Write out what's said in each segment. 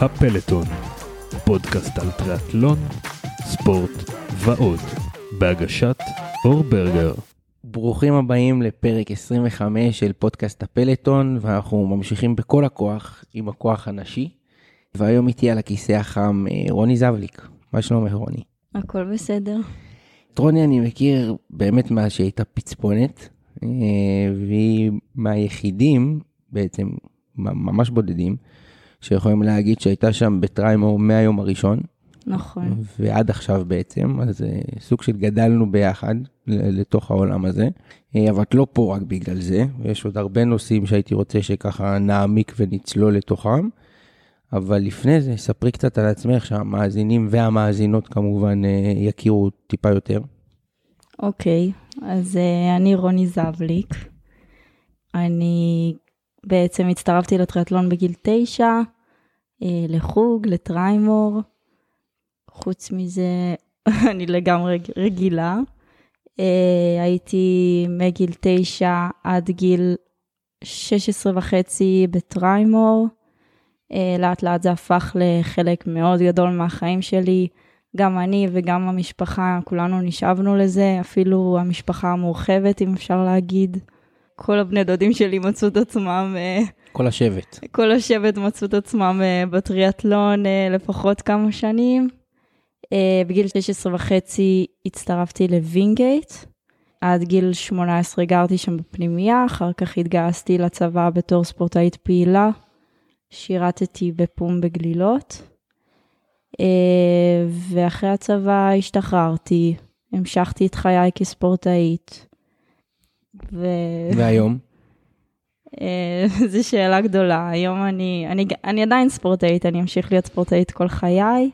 הפלטון, פודקאסט על טריאטלון, ספורט ועוד, בהגשת אור ברגר. ברוכים הבאים לפרק 25 של פודקאסט הפלטון, ואנחנו ממשיכים בכל הכוח עם הכוח הנשי. והיום איתי על הכיסא החם אה, רוני זבליק. מה שלומך רוני? הכל בסדר. את רוני אני מכיר באמת מאז שהייתה פצפונת, אה, והיא מהיחידים, בעצם ממש בודדים, שיכולים להגיד שהייתה שם בטריימור מהיום הראשון. נכון. ועד עכשיו בעצם, אז אה, סוג של גדלנו ביחד לתוך העולם הזה. אה, אבל את לא פה רק בגלל זה, ויש עוד הרבה נושאים שהייתי רוצה שככה נעמיק ונצלול לתוכם. אבל לפני זה, ספרי קצת על עצמך, שהמאזינים והמאזינות כמובן אה, יכירו טיפה יותר. אוקיי, אז uh, אני רוני זבליק. אני בעצם הצטרפתי לטריאטלון בגיל תשע, uh, לחוג, לטריימור. חוץ מזה, אני לגמרי רגילה. Uh, הייתי מגיל תשע עד גיל 16 וחצי בטריימור. Uh, לאט לאט זה הפך לחלק מאוד גדול מהחיים שלי. גם אני וגם המשפחה, כולנו נשאבנו לזה, אפילו המשפחה המורחבת, אם אפשר להגיד. כל הבני דודים שלי מצאו את עצמם... אה, כל השבט. כל השבט מצאו את עצמם אה, בטריאטלון אה, לפחות כמה שנים. בגיל 16 וחצי הצטרפתי לווינגייט. עד גיל 18 גרתי שם בפנימייה, אחר כך התגייסתי לצבא בתור ספורטאית פעילה. שירתתי בפום בגלילות. ואחרי הצבא השתחררתי, המשכתי את חיי כספורטאית. ו... והיום? אה, זו שאלה גדולה. היום אני, אני, אני עדיין ספורטאית, אני אמשיך להיות ספורטאית כל חיי.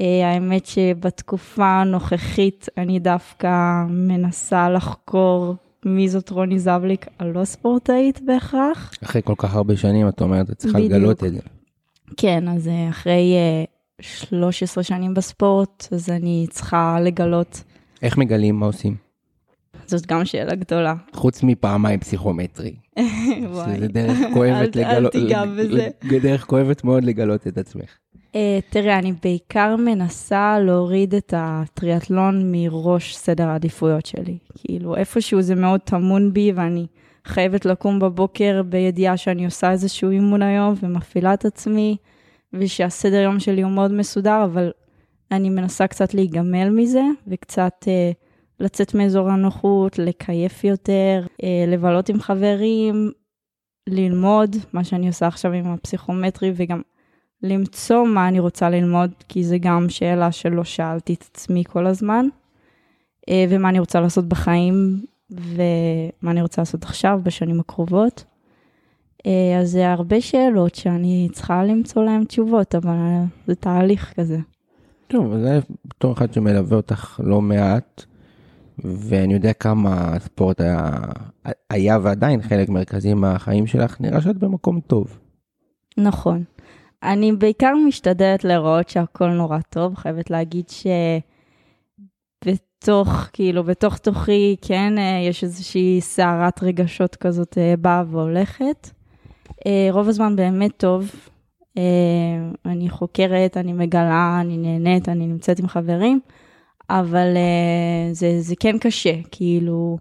אה, האמת שבתקופה הנוכחית אני דווקא מנסה לחקור מי זאת רוני זבליק הלא ספורטאית בהכרח. אחרי כל כך הרבה שנים, את אומרת, את צריכה לגלות את זה. כן, אז אחרי 13 שנים בספורט, אז אני צריכה לגלות. איך מגלים? מה עושים? זאת גם שאלה גדולה. חוץ מפעמיים פסיכומטרי. זה דרך כואבת לגלות, אל תיגע בזה. דרך כואבת מאוד לגלות את עצמך. Uh, תראה, אני בעיקר מנסה להוריד את הטריאטלון מראש סדר העדיפויות שלי. כאילו, איפשהו זה מאוד טמון בי, ואני חייבת לקום בבוקר בידיעה שאני עושה איזשהו אימון היום ומפעילה את עצמי. ושהסדר יום שלי הוא מאוד מסודר, אבל אני מנסה קצת להיגמל מזה, וקצת אה, לצאת מאזור הנוחות, לקייף יותר, אה, לבלות עם חברים, ללמוד, מה שאני עושה עכשיו עם הפסיכומטרי, וגם למצוא מה אני רוצה ללמוד, כי זה גם שאלה שלא שאלתי את עצמי כל הזמן, אה, ומה אני רוצה לעשות בחיים, ומה אני רוצה לעשות עכשיו, בשנים הקרובות. אה, אז זה הרבה שאלות שאני צריכה למצוא להן תשובות, אבל זה תהליך כזה. טוב, זה בתור אחד שמלווה אותך לא מעט, ואני יודע כמה הספורט היה, היה ועדיין חלק מרכזי מהחיים שלך, נראה שאת במקום טוב. נכון. אני בעיקר משתדלת לראות שהכל נורא טוב, חייבת להגיד שבתוך, כאילו, בתוך תוכי, כן, אה, יש איזושהי סערת רגשות כזאת אה, באה והולכת. אה, רוב הזמן באמת טוב. אני חוקרת, אני מגלה, אני נהנית, אני נמצאת עם חברים, אבל אה, זה, זה כן קשה, כאילו,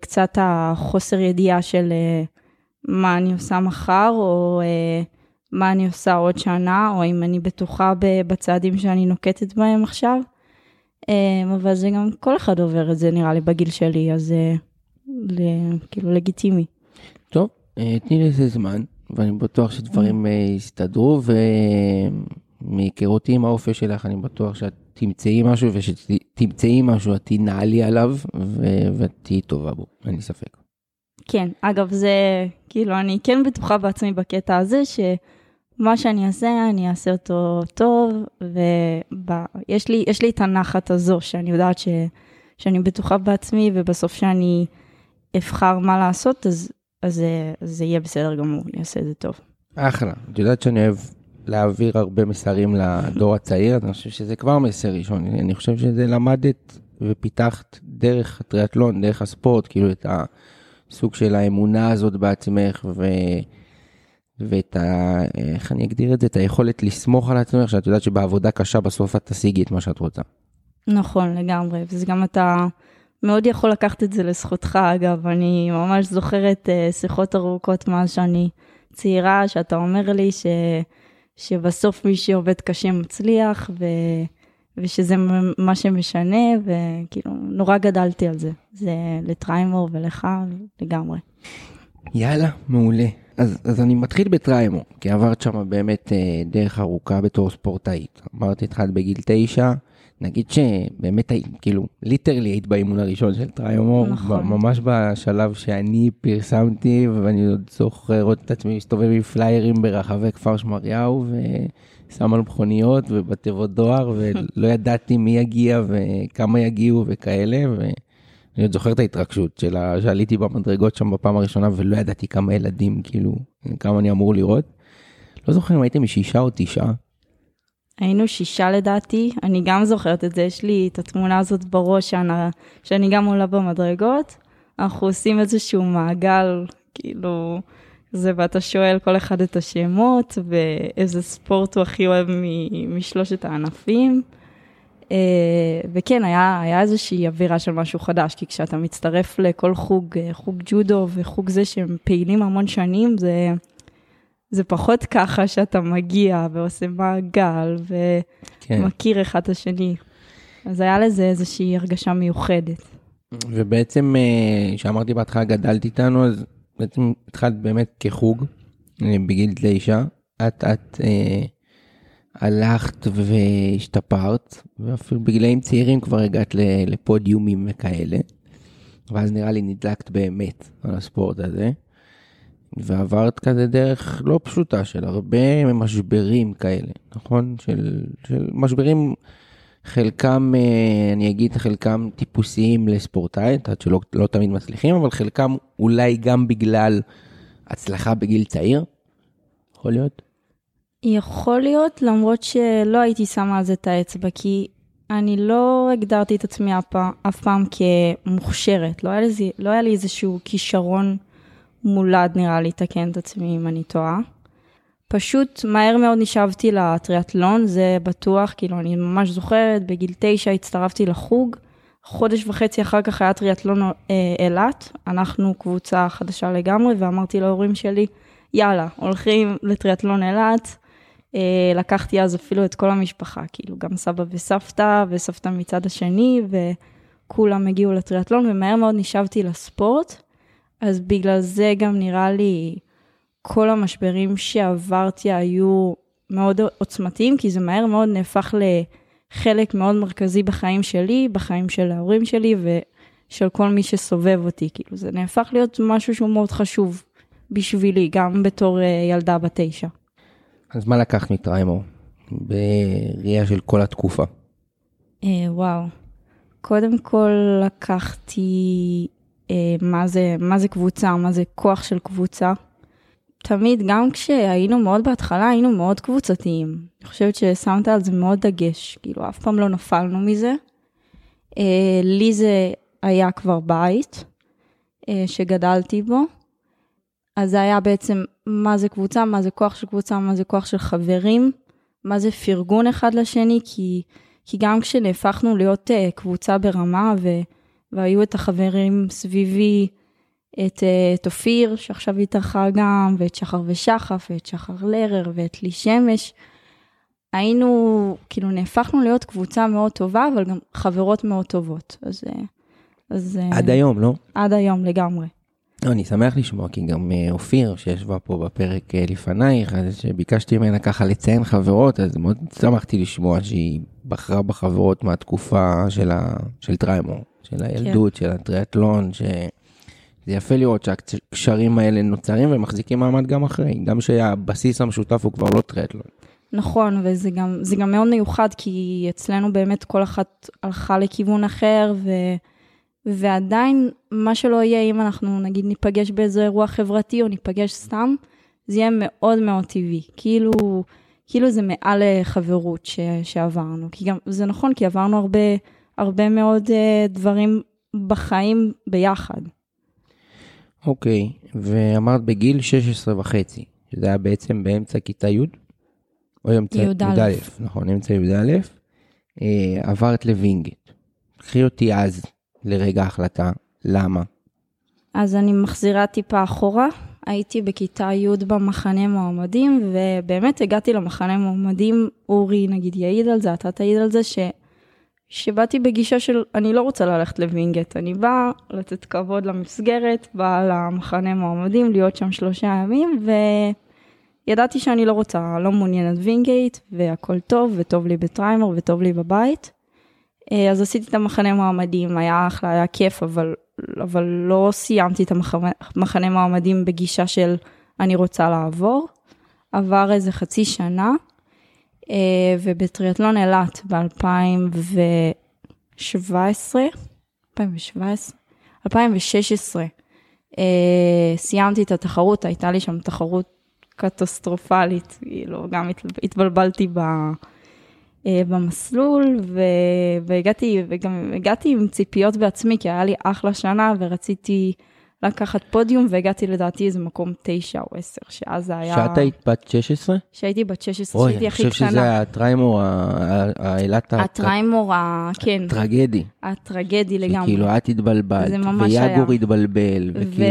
קצת החוסר ידיעה של מה אני עושה מחר, או מה אני עושה עוד שנה, או אם אני בטוחה בצעדים שאני נוקטת בהם עכשיו. אבל זה גם, כל אחד עובר את זה נראה לי בגיל שלי, אז זה כאילו לגיטימי. טוב, תני לזה זמן, ואני בטוח שדברים אה, יסתדרו, ומהיכרותי עם האופי שלך, אני בטוח שאת תמצאי משהו, ושתמצאי משהו, את תנעלי עליו, ואת תהיי טובה בו, אין לי ספק. כן, אגב, זה, כאילו, אני כן בטוחה בעצמי בקטע הזה, שמה שאני אעשה, אני אעשה אותו טוב, ויש לי, לי את הנחת הזו, שאני יודעת ש, שאני בטוחה בעצמי, ובסוף שאני אבחר מה לעשות, אז אז זה יהיה בסדר גמור, אני אעשה את זה טוב. אחלה. את יודעת שאני אוהב להעביר הרבה מסרים לדור הצעיר, אני חושב שזה כבר מסר ראשון. אני חושב שזה למדת ופיתחת דרך הטריאטלון, דרך הספורט, כאילו את הסוג של האמונה הזאת בעצמך, ו... ואת ה... איך אני אגדיר את זה? את היכולת לסמוך על עצמך, שאת יודעת שבעבודה קשה בסוף את תשיגי את מה שאת רוצה. נכון, לגמרי. וזה גם אתה מאוד יכול לקחת את זה לזכותך, אגב. אני ממש זוכרת uh, שיחות ארוכות מאז שאני צעירה, שאתה אומר לי ש... שבסוף מי שעובד קשה מצליח, ו... ושזה מה שמשנה, וכאילו, נורא גדלתי על זה. זה לטריימור ולך לגמרי. יאללה, מעולה. אז, אז אני מתחיל בטריימור, כי עברת שם באמת אה, דרך ארוכה בתור ספורטאית. אמרתי התחלת בגיל תשע, נגיד שבאמת, כאילו, literally היית באימון הראשון של טריימור, נכון. ממש בשלב שאני פרסמתי, ואני עוד זוכר את עצמי מסתובב עם פליירים ברחבי כפר שמריהו, ושם על מכוניות ובתיבות דואר, ולא ידעתי מי יגיע וכמה יגיעו וכאלה, ואני עוד זוכר את ההתרגשות שלה, שעליתי במדרגות שם בפעם הראשונה, ולא ידעתי כמה ילדים, כאילו, כמה אני אמור לראות. לא זוכר אם הייתם שישה או תשעה. היינו שישה לדעתי, אני גם זוכרת את זה, יש לי את התמונה הזאת בראש שאני, שאני גם עולה במדרגות. אנחנו עושים איזשהו מעגל, כאילו, זה, ואתה שואל כל אחד את השמות, ואיזה ספורט הוא הכי אוהב משלושת הענפים. אה, וכן, היה, היה איזושהי אווירה של משהו חדש, כי כשאתה מצטרף לכל חוג, אה, חוג ג'ודו וחוג זה שהם פעילים המון שנים, זה... זה פחות ככה שאתה מגיע ועושה מעגל ומכיר כן. אחד את השני. אז היה לזה איזושהי הרגשה מיוחדת. ובעצם, אה, שאמרתי בהתחלה גדלת איתנו, אז בעצם התחלת באמת כחוג אה, בגיל תשע. את, את אה, הלכת והשתפרת, ואפילו בגילאים צעירים כבר הגעת לפודיומים וכאלה. ואז נראה לי נדלקת באמת על הספורט הזה. ועברת כזה דרך לא פשוטה של הרבה משברים כאלה, נכון? של, של משברים, חלקם, אה, אני אגיד, חלקם טיפוסיים לספורטאי, יודעת שלא לא תמיד מצליחים, אבל חלקם אולי גם בגלל הצלחה בגיל צעיר, יכול להיות? יכול להיות, למרות שלא הייתי שמה על זה את האצבע, כי אני לא הגדרתי את עצמי אף פעם, אף פעם כמוכשרת, לא היה, לי, לא היה לי איזשהו כישרון. מולד נראה לי, תקן את עצמי אם אני טועה. פשוט מהר מאוד נשאבתי לטריאטלון, זה בטוח, כאילו אני ממש זוכרת, בגיל תשע הצטרפתי לחוג, חודש וחצי אחר כך היה טריאטלון אה, אילת, אנחנו קבוצה חדשה לגמרי, ואמרתי להורים שלי, יאללה, הולכים לטריאטלון אילת. אה, לקחתי אז אפילו את כל המשפחה, כאילו גם סבא וסבתא, וסבתא מצד השני, וכולם הגיעו לטריאטלון, ומהר מאוד נשאבתי לספורט. אז בגלל זה גם נראה לי כל המשברים שעברתי היו מאוד עוצמתיים, כי זה מהר מאוד נהפך לחלק מאוד מרכזי בחיים שלי, בחיים של ההורים שלי ושל כל מי שסובב אותי. כאילו זה נהפך להיות משהו שהוא מאוד חשוב בשבילי, גם בתור אה, ילדה בת תשע. אז מה לקחת מטריימור בראייה של כל התקופה? אה, וואו. קודם כל לקחתי מה זה, מה זה קבוצה, מה זה כוח של קבוצה. תמיד, גם כשהיינו מאוד בהתחלה, היינו מאוד קבוצתיים. אני חושבת ששמת על זה מאוד דגש, כאילו אף פעם לא נפלנו מזה. אה, לי זה היה כבר בית אה, שגדלתי בו, אז זה היה בעצם מה זה קבוצה, מה זה כוח של קבוצה, מה זה כוח של חברים, מה זה פרגון אחד לשני, כי, כי גם כשנהפכנו להיות קבוצה ברמה ו... והיו את החברים סביבי, את, אה, את אופיר, שעכשיו התארחה גם, ואת שחר ושחף, ואת שחר לרר, ואת לי שמש. היינו, כאילו נהפכנו להיות קבוצה מאוד טובה, אבל גם חברות מאוד טובות. אז... אה, אז אה, עד היום, לא? עד היום, לגמרי. לא, אני שמח לשמוע, כי גם אופיר, שישבה פה בפרק לפנייך, אז שביקשתי ממנה ככה לציין חברות, אז מאוד שמחתי לשמוע שהיא בחרה בחברות מהתקופה של, ה... של טריימור. של הילדות, כן. של הטריאטלון, שזה יפה לראות שהקשרים האלה נוצרים ומחזיקים מעמד גם אחרי, גם שהבסיס המשותף הוא כבר לא טריאטלון. נכון, וזה גם, גם מאוד מיוחד, כי אצלנו באמת כל אחת הלכה לכיוון אחר, ו, ועדיין, מה שלא יהיה, אם אנחנו נגיד ניפגש באיזה אירוע חברתי או ניפגש סתם, זה יהיה מאוד מאוד טבעי. כאילו, כאילו זה מעל חברות ש, שעברנו. כי גם, זה נכון, כי עברנו הרבה... הרבה מאוד uh, דברים בחיים ביחד. אוקיי, okay, ואמרת בגיל 16 וחצי שזה היה בעצם באמצע כיתה י', או אמצע י"א. י"א, נכון, אמצע י"א, אה, עברת לווינגייט. קחי אותי אז לרגע ההחלטה, למה? אז אני מחזירה טיפה אחורה. הייתי בכיתה י' במחנה מועמדים, ובאמת הגעתי למחנה מועמדים, אורי נגיד יעיד על זה, אתה תעיד על זה, ש... שבאתי בגישה של אני לא רוצה ללכת לווינגייט, אני באה לתת כבוד למסגרת, באה למחנה מועמדים, להיות שם שלושה ימים, וידעתי שאני לא רוצה, לא מעוניינת וינגייט, והכל טוב, וטוב לי בטריימור, וטוב לי בבית. אה, אז עשיתי את המחנה מועמדים, היה אחלה, היה כיף, אבל, אבל לא סיימתי את המחנה מחנה מועמדים בגישה של אני רוצה לעבור. עבר איזה חצי שנה, ובטריאטלון אילת ב-2017, 2017, 2016, סיימתי את התחרות, הייתה לי שם תחרות קטסטרופלית, כאילו, גם התבלבלתי ב... אה, במסלול, ו... והגעתי, וגם הגעתי עם ציפיות בעצמי, כי היה לי אחלה שנה, ורציתי לקחת פודיום, והגעתי לדעתי איזה מקום תשע או עשר, שאז זה היה... שאת היית בת 16? שהייתי בת 16, אוי, שהייתי אני הכי חושב קטנה. שזה הטריימור, ה- ה- האילת הטריימור, ה- כן, הטרגדי. הטרגדי לגמרי. שכאילו את התבלבלת, ויאגור. התבלבל, וכאילו...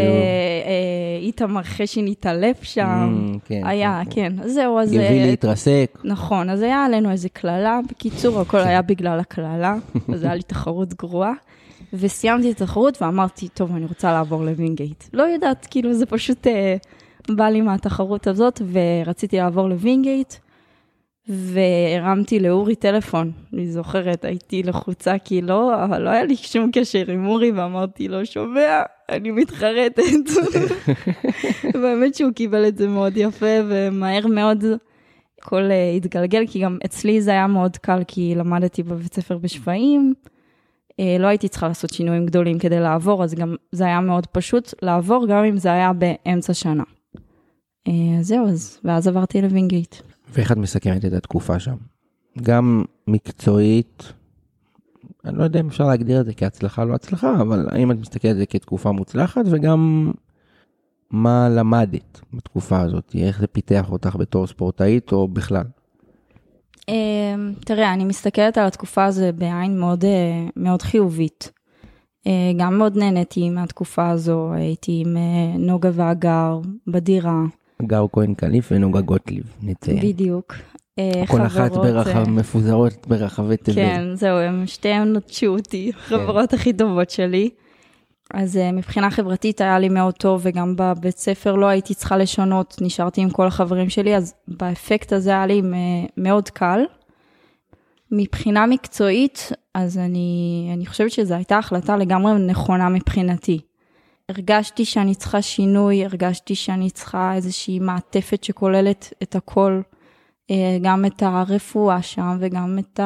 ואיתמר חשין התעלף שם. Mm, כן, היה, כן, כן. אז זהו, אז... גבילי אה, התרסק. נכון, אז היה עלינו איזה קללה. בקיצור, הכל היה בגלל הקללה, אז היה לי תחרות גרועה. וסיימתי את התחרות ואמרתי, טוב, אני רוצה לעבור לווינגייט. לא יודעת, כאילו, זה פשוט אה, בא לי מהתחרות הזאת, ורציתי לעבור לווינגייט, והרמתי לאורי טלפון. אני זוכרת, הייתי לחוצה, כי לא, אבל לא היה לי שום קשר עם אורי, ואמרתי לו, שומע, אני מתחרטת. באמת שהוא קיבל את זה מאוד יפה, ומהר מאוד הכל אה, התגלגל, כי גם אצלי זה היה מאוד קל, כי למדתי בבית ספר בשפיים. אה, לא הייתי צריכה לעשות שינויים גדולים כדי לעבור, אז גם זה היה מאוד פשוט לעבור, גם אם זה היה באמצע שנה. אה, זהו, אז, ואז עברתי לווינגייט. ואיך את מסכמת את התקופה שם? גם מקצועית, אני לא יודע אם אפשר להגדיר את זה כהצלחה לא הצלחה, אבל האם את מסתכלת על זה כתקופה מוצלחת, וגם מה למדת בתקופה הזאת, איך זה פיתח אותך בתור ספורטאית או בכלל? אה, תראה, אני מסתכלת על התקופה הזו בעין מאוד, אה, מאוד חיובית. אה, גם מאוד נהניתי מהתקופה הזו, הייתי עם אה, נוגה והגר בדירה, גר כהן קליף ונוגה גוטליב, נציין. בדיוק. כל אחת ברחב, מפוזרות ברחבי תבל. כן, זהו, הם שתיהם נטשו אותי, חברות הכי טובות שלי. אז uh, מבחינה חברתית היה לי מאוד טוב, וגם בבית ספר לא הייתי צריכה לשנות, נשארתי עם כל החברים שלי, אז באפקט הזה היה לי מ- מאוד קל. מבחינה מקצועית, אז אני, אני חושבת שזו הייתה החלטה לגמרי נכונה מבחינתי. הרגשתי שאני צריכה שינוי, הרגשתי שאני צריכה איזושהי מעטפת שכוללת את הכל, אה, גם את הרפואה שם וגם את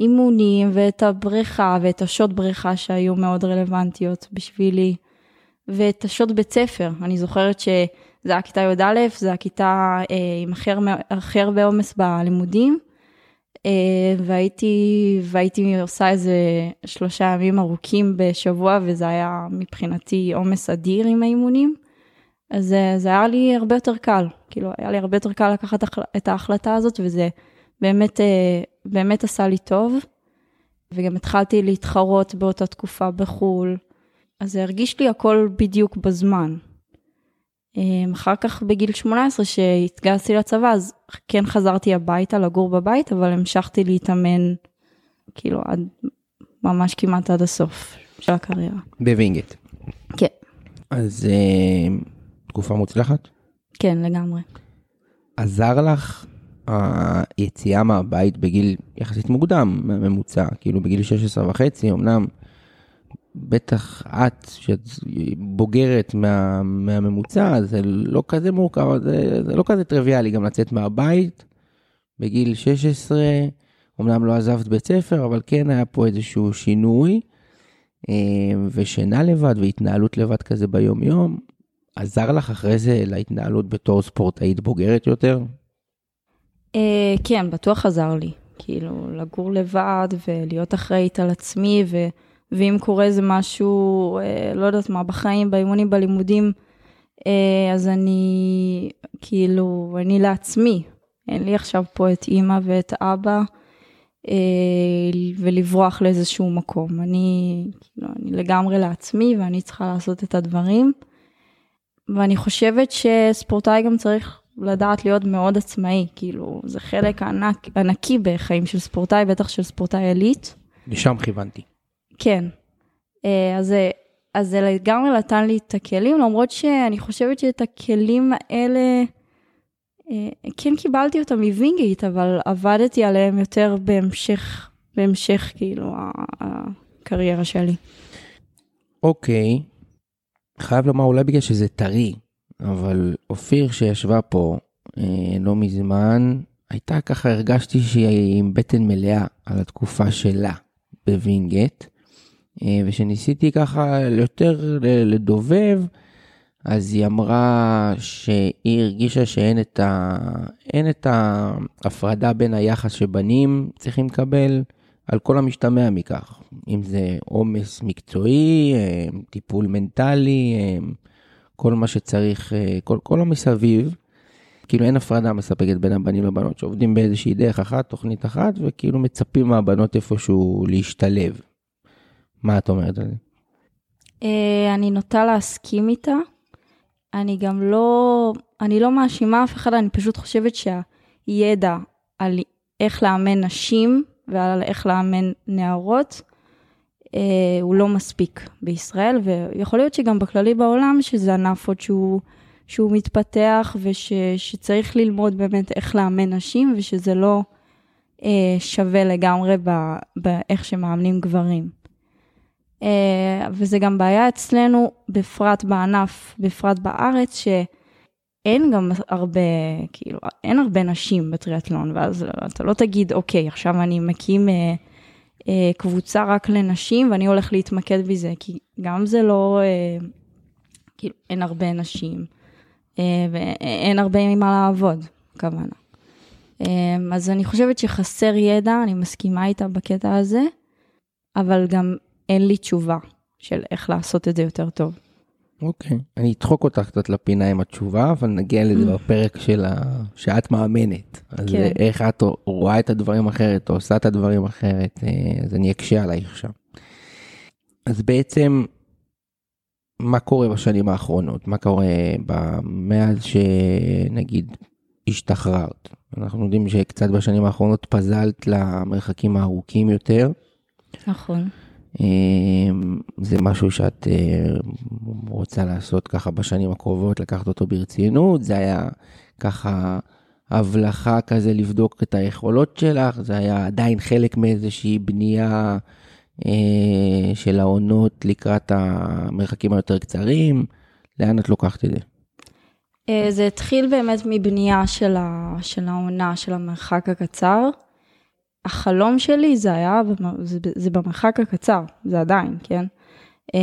האימונים ואת הבריכה ואת השעות בריכה שהיו מאוד רלוונטיות בשבילי, ואת השעות בית ספר. אני זוכרת שזה היה כיתה י"א, זה הכיתה אה, עם הכי הרבה- עומס בלימודים, אה, והייתי, והייתי עושה איזה שלושה ימים ארוכים בשבוע, וזה היה מבחינתי עומס אדיר עם האימונים. אז זה, היה לי הרבה יותר קל, כאילו, היה לי הרבה יותר קל לקחת את ההחלטה הזאת, וזה באמת, אה, באמת עשה לי טוב. וגם התחלתי להתחרות באותה תקופה בחו"ל, אז זה הרגיש לי הכל בדיוק בזמן. אה, אחר כך בגיל 18 שהתגייסתי לצבא, אז כן חזרתי הביתה לגור בבית, אבל המשכתי להתאמן כאילו עד, ממש כמעט עד הסוף של הקריירה. בווינגייט. כן, אז אה, תקופה מוצלחת? כן, לגמרי. עזר לך היציאה מהבית בגיל יחסית מוקדם מהממוצע, כאילו בגיל 16 וחצי, אמנם בטח את, שאת בוגרת מה, מהממוצע, זה לא כזה מורכב, זה, זה לא כזה טריוויאלי גם לצאת מהבית בגיל 16, אמנם לא עזבת בית ספר, אבל כן היה פה איזשהו שינוי, אה, ושינה לבד והתנהלות לבד כזה ביום יום. עזר לך אחרי זה להתנהלות בתור ספורטאית בוגרת יותר? אה, כן, בטוח עזר לי. כאילו, לגור לבד ולהיות אחראית על עצמי, ו, ואם קורה איזה משהו, אה, לא יודעת מה, בחיים, באימונים, בלימודים, אה, אז אני, כאילו, אני לעצמי. אין לי עכשיו פה את אימא ואת אבא, ולברוח לאיזשהו מקום. אני, כאילו, אני לגמרי לעצמי ואני צריכה לעשות את הדברים. ואני חושבת שספורטאי גם צריך לדעת להיות מאוד עצמאי, כאילו, זה חלק ענק, ענקי בחיים של ספורטאי, בטח של ספורטאי עילית. לשם כיוונתי. כן. אה, אז, זה- אז זה לגמרי נתן לי את הכלים, למרות שאני חושבת שאת הכלים האלה, אה, כן קיבלתי אותם מווינגייט, אבל עבדתי עליהם יותר בהמשך, בהמשך כאילו הקריירה שלי. אוקיי, חייב לומר אולי בגלל שזה טרי, אבל אופיר שישבה פה אה, לא מזמן, הייתה ככה, הרגשתי שהיא עם בטן מלאה על התקופה שלה בווינגייט, אה, ושניסיתי ככה יותר לדובב, אז היא אמרה שהיא הרגישה שאין את, ה... אין את ההפרדה בין היחס שבנים צריכים לקבל על כל המשתמע מכך, אם זה עומס מקצועי, אה, טיפול מנטלי, כל מה שצריך, אה, כל, כל המסביב. כאילו אין הפרדה מספקת בין הבנים לבנות שעובדים באיזושהי דרך אחת, תוכנית אחת, וכאילו מצפים מהבנות איפשהו להשתלב. מה את אומרת על זה? אה, אני נוטה להסכים איתה. אני גם לא, אני לא מאשימה אף אחד, אני פשוט חושבת שהידע על איך לאמן נשים ועל איך לאמן נערות, הוא לא מספיק בישראל, ויכול להיות שגם בכללי בעולם, שזה ענף עוד שהוא, שהוא מתפתח ושצריך ללמוד באמת איך לאמן נשים, ושזה לא אה, שווה לגמרי באיך שמאמנים גברים. אה, וזה גם בעיה אצלנו, בפרט בענף, בפרט בארץ, שאין גם הרבה, כאילו, אין הרבה נשים בטריאטלון, ואז אתה לא תגיד, אוקיי, עכשיו אני מקים אה, אה, קבוצה רק לנשים ואני הולך להתמקד בזה, כי גם זה לא, אה, כאילו, אין הרבה נשים, אה, ואין הרבה עם מה לעבוד, הכוונה. אה, אז אני חושבת שחסר ידע, אני מסכימה איתה בקטע הזה, אבל גם אין לי תשובה של איך לעשות את זה יותר טוב. אוקיי. אני אדחוק אותך קצת לפינה עם התשובה, אבל נגיע לזה בפרק של ה... שאת מאמנת. אז כן. איך את רואה את הדברים אחרת, או עושה את הדברים אחרת, אה, אז אני אקשה עלייך שם. אז בעצם, מה קורה בשנים האחרונות? מה קורה מאז שנגיד השתחררת? אנחנו יודעים שקצת בשנים האחרונות פזלת למרחקים הארוכים יותר. נכון. אמ, זה משהו שאת אה, רוצה לעשות ככה בשנים הקרובות, לקחת אותו ברצינות, זה היה ככה הבלחה כזה לבדוק את היכולות שלך, זה היה עדיין חלק מאיזושהי בנייה אה, של העונות לקראת המרחקים היותר קצרים, לאן את לוקחת את זה? אה, זה התחיל באמת מבנייה של, העונה, של המרחק הקצר. החלום שלי זה היה, זה, זה במרחק הקצר, זה עדיין, כן? אה,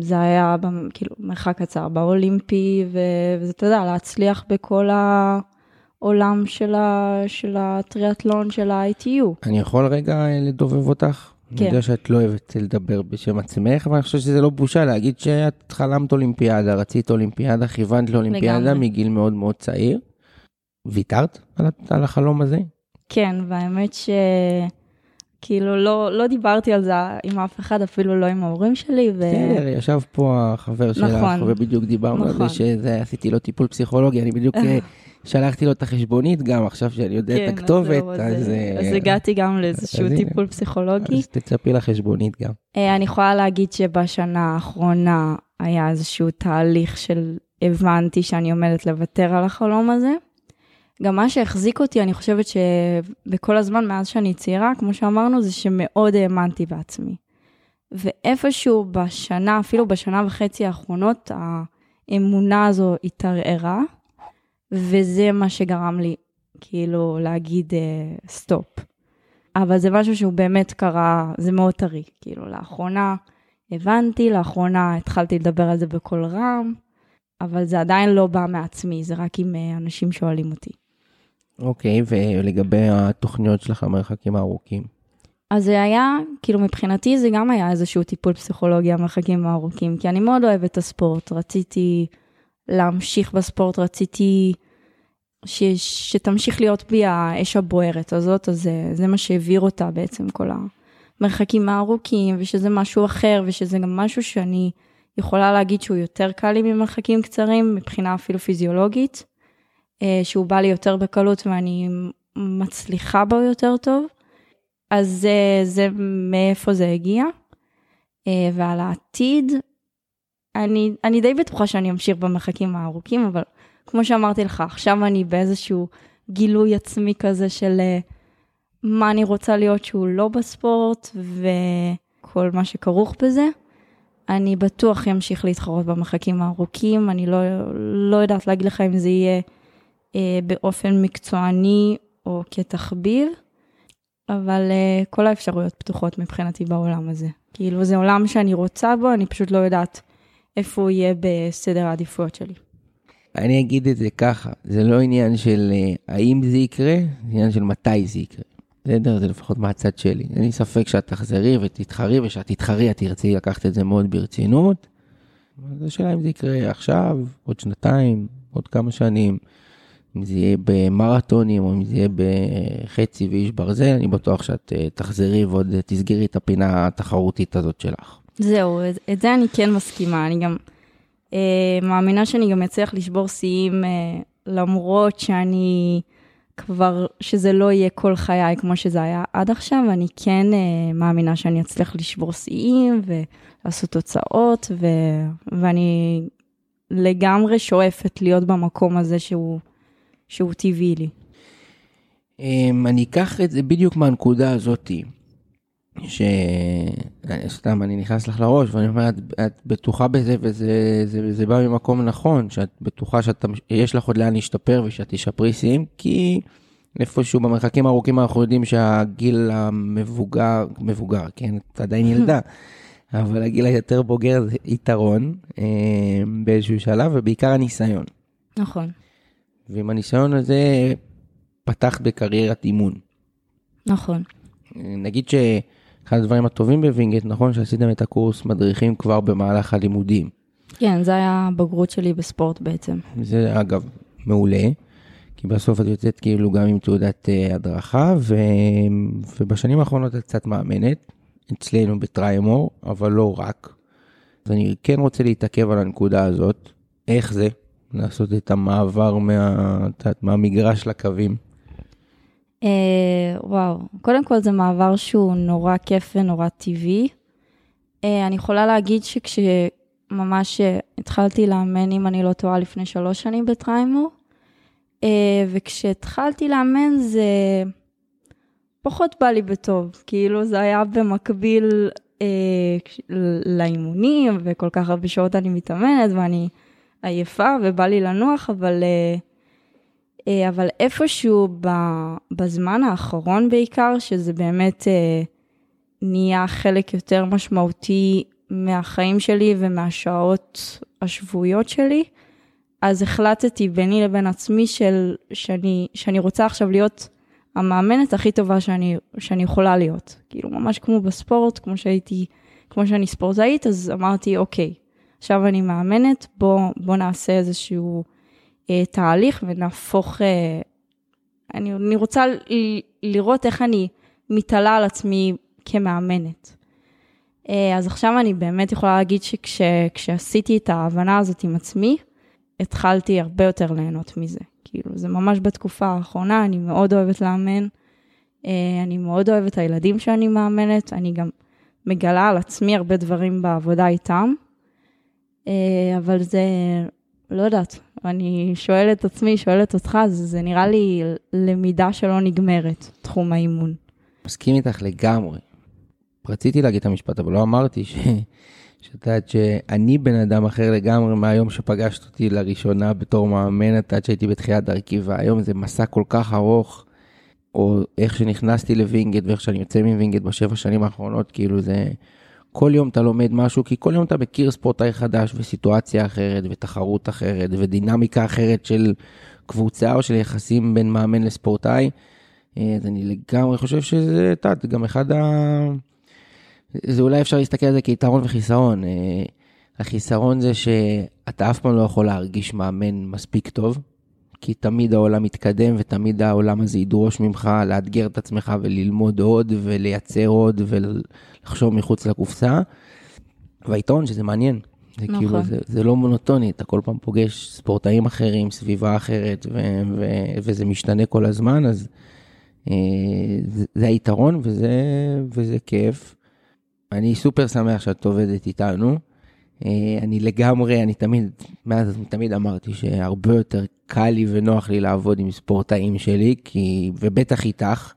זה היה כאילו מרחק קצר באולימפי, וזה, אתה יודע, להצליח בכל העולם של, ה, של הטריאטלון, של ה-ITU. אני יכול רגע אה, לדובב אותך? כן. אני יודע שאת לא אוהבת לדבר בשם עצמך, אבל אני חושב שזה לא בושה להגיד שאת חלמת אולימפיאדה, רצית אולימפיאדה, כיוונת לאולימפיאדה לגמרי. מגיל מאוד מאוד צעיר. ויתרת על, על החלום הזה? כן, והאמת ש... כאילו, לא, לא דיברתי על זה עם אף אחד, אפילו לא עם ההורים שלי, ו... בסדר, ישב פה החבר שלך, נכון. ובדיוק דיברנו על נכון. זה שזה, עשיתי לו טיפול פסיכולוגי, אני בדיוק אה, שלחתי לו את החשבונית גם, עכשיו שאני יודע כן, את הכתובת, אז, אז... אז, אה, אז הגעתי גם לאיזשהו אז. טיפול פסיכולוגי. אז תצפי לחשבונית גם. אה, אני יכולה להגיד שבשנה האחרונה היה איזשהו תהליך של הבנתי שאני עומדת לוותר על החלום הזה. גם מה שהחזיק אותי, אני חושבת שבכל הזמן מאז שאני צעירה, כמו שאמרנו, זה שמאוד האמנתי בעצמי. ואיפשהו בשנה, אפילו בשנה וחצי האחרונות, האמונה הזו התערערה, וזה מה שגרם לי כאילו להגיד אה, stop. אבל זה משהו שהוא באמת קרה, זה מאוד טרי. כאילו, לאחרונה הבנתי, לאחרונה התחלתי לדבר על זה בקול רם, אבל זה עדיין לא בא מעצמי, זה רק אם אה, אנשים שואלים אותי. אוקיי, ולגבי התוכניות שלך, המרחקים הארוכים. אז זה היה, כאילו מבחינתי זה גם היה איזשהו טיפול פסיכולוגי, המרחקים הארוכים, כי אני מאוד אוהבת את הספורט, רציתי להמשיך בספורט, רציתי ש, שתמשיך להיות בי האש הבוערת הזאת, אז זה, זה מה שהעביר אותה בעצם, כל המרחקים הארוכים, ושזה משהו אחר, ושזה גם משהו שאני יכולה להגיד שהוא יותר קל לי ממרחקים קצרים, מבחינה אפילו פיזיולוגית, אה, שהוא בא לי יותר בקלות ואני מצליחה בו יותר טוב. אז זה, זה מאיפה זה הגיע. אה, ועל העתיד, אני, אני די בטוחה שאני אמשיך במרחקים הארוכים, אבל כמו שאמרתי לך, עכשיו אני באיזשהו גילוי עצמי כזה של אה, מה אני רוצה להיות שהוא לא בספורט וכל מה שכרוך בזה. אני בטוח אמשיך להתחרות במרחקים הארוכים, אני לא, לא יודעת להגיד לך אם זה יהיה אה, באופן מקצועני או כתחביב, אבל אה, כל האפשרויות פתוחות מבחינתי בעולם הזה. כאילו זה עולם שאני רוצה בו, אני פשוט לא יודעת איפה הוא יהיה בסדר העדיפויות שלי. אני אגיד את זה ככה, זה לא עניין של אה, האם זה יקרה, זה עניין של מתי זה יקרה. בסדר? זה לפחות מהצד שלי. אין לי ספק שאת תחזרי ותתחרי, ושאת תתחרי, את תרצי לקחת את זה מאוד ברצינות. אז השאלה אם זה יקרה עכשיו, עוד שנתיים, עוד כמה שנים. אם זה יהיה במרתונים או אם זה יהיה בחצי ואיש ברזל, אני בטוח שאת אה, תחזרי ועוד תסגרי את הפינה התחרותית הזאת שלך. זהו, את זה אני כן מסכימה. אני גם אה, מאמינה שאני גם אצליח לשבור שיאים, אה, למרות שאני כבר, שזה לא יהיה כל חיי כמו שזה היה עד עכשיו, אני כן אה, מאמינה שאני אצליח לשבור שיאים ולעשות תוצאות, ו, ואני לגמרי שואפת להיות במקום הזה שהוא, שהוא טבעי לי. אמ, אני אקח את זה בדיוק מהנקודה הזאתי. שסתם אני נכנס לך לראש ואני אומר את, את בטוחה בזה וזה זה, זה בא ממקום נכון שאת בטוחה שיש לך עוד לאן להשתפר ושאת תשפרי שיאים כי איפשהו במרחקים הארוכים אנחנו יודעים שהגיל המבוגר מבוגר כן את עדיין ילדה אבל הגיל היותר בוגר זה יתרון אה, באיזשהו שלב ובעיקר הניסיון. נכון. ועם הניסיון הזה פתחת בקריירת אימון. נכון. נגיד ש... אחד הדברים הטובים בווינגייט, נכון שעשיתם את הקורס מדריכים כבר במהלך הלימודים. כן, זה היה הבגרות שלי בספורט בעצם. זה אגב מעולה, כי בסוף את יוצאת כאילו גם עם תעודת uh, הדרכה, ו... ובשנים האחרונות את קצת מאמנת, אצלנו בטריימור, אבל לא רק. אז אני כן רוצה להתעכב על הנקודה הזאת, איך זה לעשות את המעבר מה... מהמגרש לקווים. אה, וואו, קודם כל זה מעבר שהוא נורא כיף ונורא טבעי. אה, אני יכולה להגיד שכשממש התחלתי לאמן, אם אני לא טועה, לפני שלוש שנים בטריימור, אה, וכשהתחלתי לאמן זה פחות בא לי בטוב, כאילו זה היה במקביל אה, לאימונים, וכל כך הרבה שעות אני מתאמנת ואני עייפה ובא לי לנוח, אבל... אה, אה, אבל איפשהו בזמן האחרון בעיקר, שזה באמת אה, נהיה חלק יותר משמעותי מהחיים שלי ומהשעות השבועיות שלי, אז החלטתי ביני לבין עצמי של, שאני, שאני רוצה עכשיו להיות המאמנת הכי טובה שאני, שאני יכולה להיות. כאילו, ממש כמו בספורט, כמו שהייתי, כמו שאני ספורטאית, אז אמרתי, אוקיי, עכשיו אני מאמנת, בוא, בוא נעשה איזשהו אה, תהליך ונהפוך, אה, אני, אני רוצה ל- לראות איך אני מתעלה על עצמי כמאמנת. אה, אז עכשיו אני באמת יכולה להגיד שכשעשיתי את ההבנה הזאת עם עצמי, התחלתי הרבה יותר ליהנות מזה. כאילו, זה ממש בתקופה האחרונה, אני מאוד אוהבת לאמן, אה, אני מאוד אוהבת את הילדים שאני מאמנת, אני גם מגלה על עצמי הרבה דברים בעבודה איתם, אבל זה, לא יודעת, אני שואלת את עצמי, שואלת אותך, זה נראה לי למידה שלא נגמרת, תחום האימון. מסכים איתך לגמרי. רציתי להגיד את המשפט, אבל לא אמרתי ש... שאת יודעת שאני בן אדם אחר לגמרי מהיום שפגשת אותי לראשונה בתור מאמן, את יודעת שהייתי בתחילת דרכי, והיום זה מסע כל כך ארוך, או איך שנכנסתי לווינגייט ואיך שאני יוצא מווינגייט בשבע שנים האחרונות, כאילו זה... כל יום אתה לומד משהו, כי כל יום אתה מכיר ספורטאי חדש וסיטואציה אחרת ותחרות אחרת ודינמיקה אחרת של קבוצה או של יחסים בין מאמן לספורטאי. אה, אז אני לגמרי חושב שזה, את יודעת, גם אחד ה... זה אולי אפשר להסתכל על זה כיתרון וחיסרון. אה, החיסרון זה שאתה אף פעם לא יכול להרגיש מאמן מספיק טוב, כי תמיד העולם מתקדם ותמיד העולם הזה ידרוש ממך לאתגר את עצמך וללמוד עוד ולייצר עוד ולחשוב מחוץ לקופסה. והיתרון שזה מעניין. זה נכון. כאילו, זה, זה לא מונוטוני, אתה כל פעם פוגש ספורטאים אחרים, סביבה אחרת, ו- ו- וזה משתנה כל הזמן, אז אה, זה, זה היתרון וזה, וזה כיף. אני סופר שמח שאת עובדת איתנו. אה, אני לגמרי, אני תמיד, מאז תמיד אמרתי שהרבה יותר קל לי ונוח לי לעבוד עם ספורטאים שלי, כי, ובטח איתך,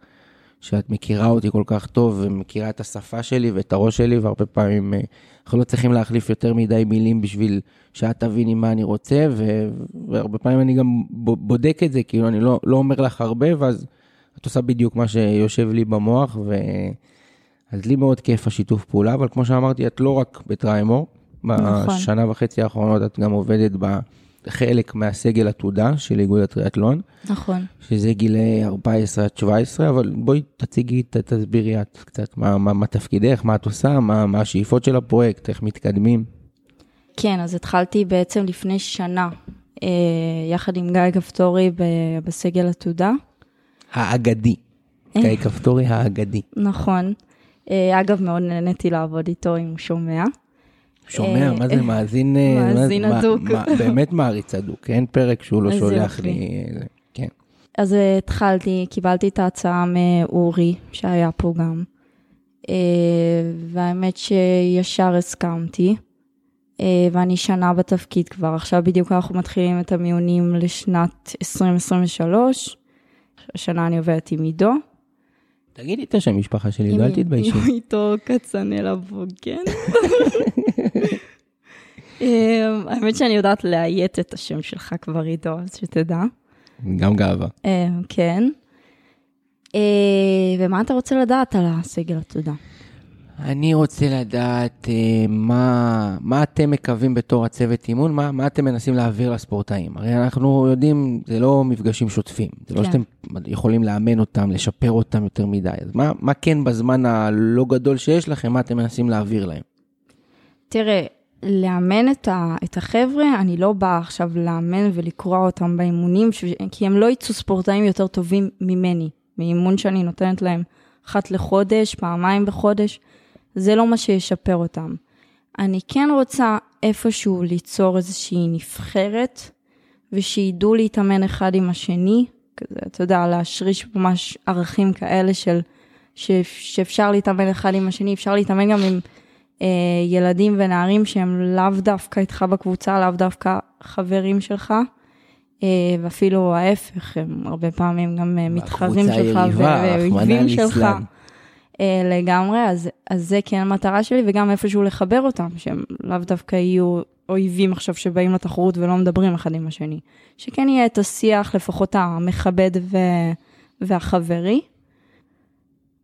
שאת מכירה אותי כל כך טוב ומכירה את השפה שלי ואת הראש שלי, והרבה פעמים אה, אנחנו לא צריכים להחליף יותר מדי מילים בשביל שאת תביני מה אני רוצה, ו, והרבה פעמים אני גם בודק את זה, כאילו אני לא, לא אומר לך הרבה, ואז את עושה בדיוק מה שיושב לי במוח, ו... אז לי מאוד כיף השיתוף פעולה, אבל כמו שאמרתי, את לא רק בטריימור, נכון. בשנה וחצי האחרונות את גם עובדת בחלק מהסגל עתודה של איגוד הטריאטלון, נכון. שזה גילי 14 עד 17, אבל בואי תציגי, תסבירי את קצת מה, מה, מה תפקידך, מה את עושה, מה, מה השאיפות של הפרויקט, איך מתקדמים. כן, אז התחלתי בעצם לפני שנה, אה, יחד עם גיא כפתורי ב- בסגל עתודה. האגדי, גיא כפתורי האגדי. נכון. אה, אגב, מאוד נהניתי לעבוד איתו, אם הוא שומע. שומע, אה, מה זה מאזין, אה, מאזין הדוק. באמת מעריץ הדוק, אין פרק שהוא לא שולח. לי, אה, כן. אז אה, התחלתי, קיבלתי את ההצעה מאורי, שהיה פה גם. אה, והאמת שישר הסכמתי. אה, ואני שנה בתפקיד כבר, עכשיו בדיוק אנחנו מתחילים את המיונים לשנת 2023. השנה אני עובדת עם עידו. תגידי את השם משפחה שלי, אל תתביישי. עם עידו כצנלע בוגן. אה, האמת שאני יודעת לאיית את השם שלך כבר עידו, אז שתדע. גם גאווה. אה, כן. אה, ומה אתה רוצה לדעת על הסגל התודה? אני רוצה לדעת אה, מה, מה אתם מקווים בתור הצוות אימון, מה, מה אתם מנסים להעביר לספורטאים. הרי אנחנו יודעים, זה לא מפגשים שוטפים, זה לא כן. שאתם יכולים לאמן אותם, לשפר אותם יותר מדי. אז מה, מה כן בזמן הלא גדול שיש לכם, מה אתם מנסים להעביר להם? תראה, לאמן את, ה, את החבר'ה, אני לא באה עכשיו לאמן ולקרוע אותם באימונים, ש... כי הם לא יצאו ספורטאים יותר טובים ממני, מאימון שאני נותנת להם אחת לחודש, פעמיים בחודש, זה לא מה שישפר אותם. אני כן רוצה איפשהו ליצור איזושהי נבחרת, ושידעו להתאמן אחד עם השני, כזה, אתה יודע, להשריש ממש ערכים כאלה של, ש, שאפשר להתאמן אחד עם השני, אפשר להתאמן גם עם אה, ילדים ונערים שהם לאו דווקא איתך בקבוצה, לאו דווקא חברים שלך, אה, ואפילו ההפך, הם הרבה פעמים גם אה, מתחרים בקבוצה שלך ואויבים שלך. אה, לגמרי, אז, אז זה כן המטרה שלי, וגם איפשהו לחבר אותם, שהם לאו דווקא יהיו אויבים עכשיו שבאים לתחרות ולא מדברים אחד עם השני. שכן יהיה את השיח, לפחות המכבד ו... והחברי.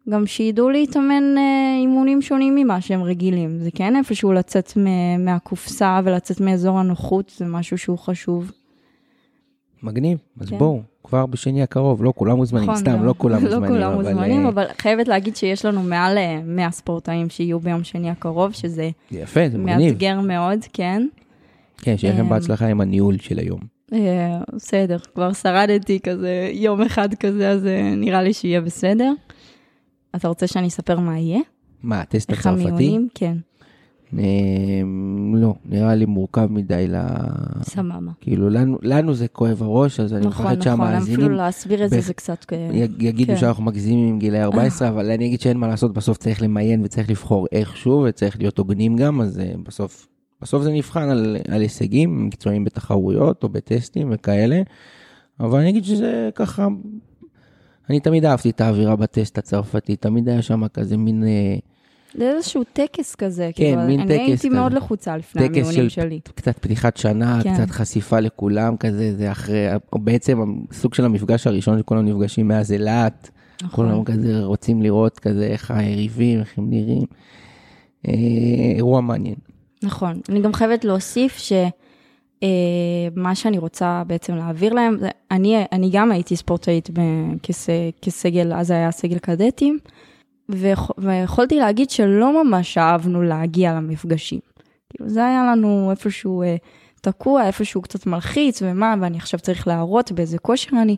גם שידעו להתאמן אה, אימונים שונים ממה שהם רגילים. זה כן איפשהו לצאת מ- מהקופסה ולצאת מאזור הנוחות, זה משהו שהוא חשוב. מגניב, אז כן. בואו, כבר בשני הקרוב, לא כולם מוזמנים, נכון, סתם, גם- לא כולם לא מוזמנים. כולם אבל, מוזמנים, אה, אבל חייבת להגיד שיש לנו מעל אה, 100 ספורטאים שיהיו ביום שני הקרוב, שזה יפה, זה מגניב. מאתגר מאוד, כן. כן, שיהיה לכם אמ, בהצלחה עם הניהול של היום. אה, בסדר, כבר שרדתי כזה יום אחד כזה, אז אה, נראה לי שיהיה בסדר. אתה רוצה שאני אספר מה יהיה? מה, הטסט איך הצרפתי? המיונים? כן, לא, נראה לי מורכב מדי ל... סבבה. כאילו, לנו- לנו זה כואב הראש, אז אני נכון, מפחד נכון, אפילו שהמאזינים להסביר את זה זה קצת... אה, יגידו כן. שאנחנו מגזימים עם גילאי 14, אבל אני אגיד שאין מה לעשות, בסוף צריך למיין וצריך לבחור איכשהו, וצריך להיות הוגנים גם, אז אה, בסוף, בסוף זה נבחן על, על הישגים מקצועיים בתחרויות או בטסטים וכאלה, אבל אני אגיד שזה ככה, אני תמיד אהבתי את האווירה בטסט הצרפתי, תמיד היה שם כזה מין אה, זה איזשהו טקס כזה, כן, כאילו, מין אני טקס הייתי כזה. מאוד לחוצה לפני טקס המיונים של- שלי. קצת פתיחת שנה, כן. קצת חשיפה לכולם כזה, זה אחרי, בעצם הסוג של המפגש הראשון שכולם נפגשים מאז אילת. נכון. כולם כזה רוצים לראות כזה איך היריבים, איך הם נראים. אה, אירוע מעניין. נכון. אני גם חייבת להוסיף שמה שאני רוצה בעצם להעביר להם, אני, אני גם הייתי ספורטאית כסגל, אז היה סגל קדטים, ויכ, ויכולתי להגיד שלא ממש אהבנו להגיע למפגשים. כאילו זה היה לנו איפשהו אה, תקוע, איפשהו קצת מלחיץ, ומה, ואני עכשיו צריך להראות באיזה כושר אני.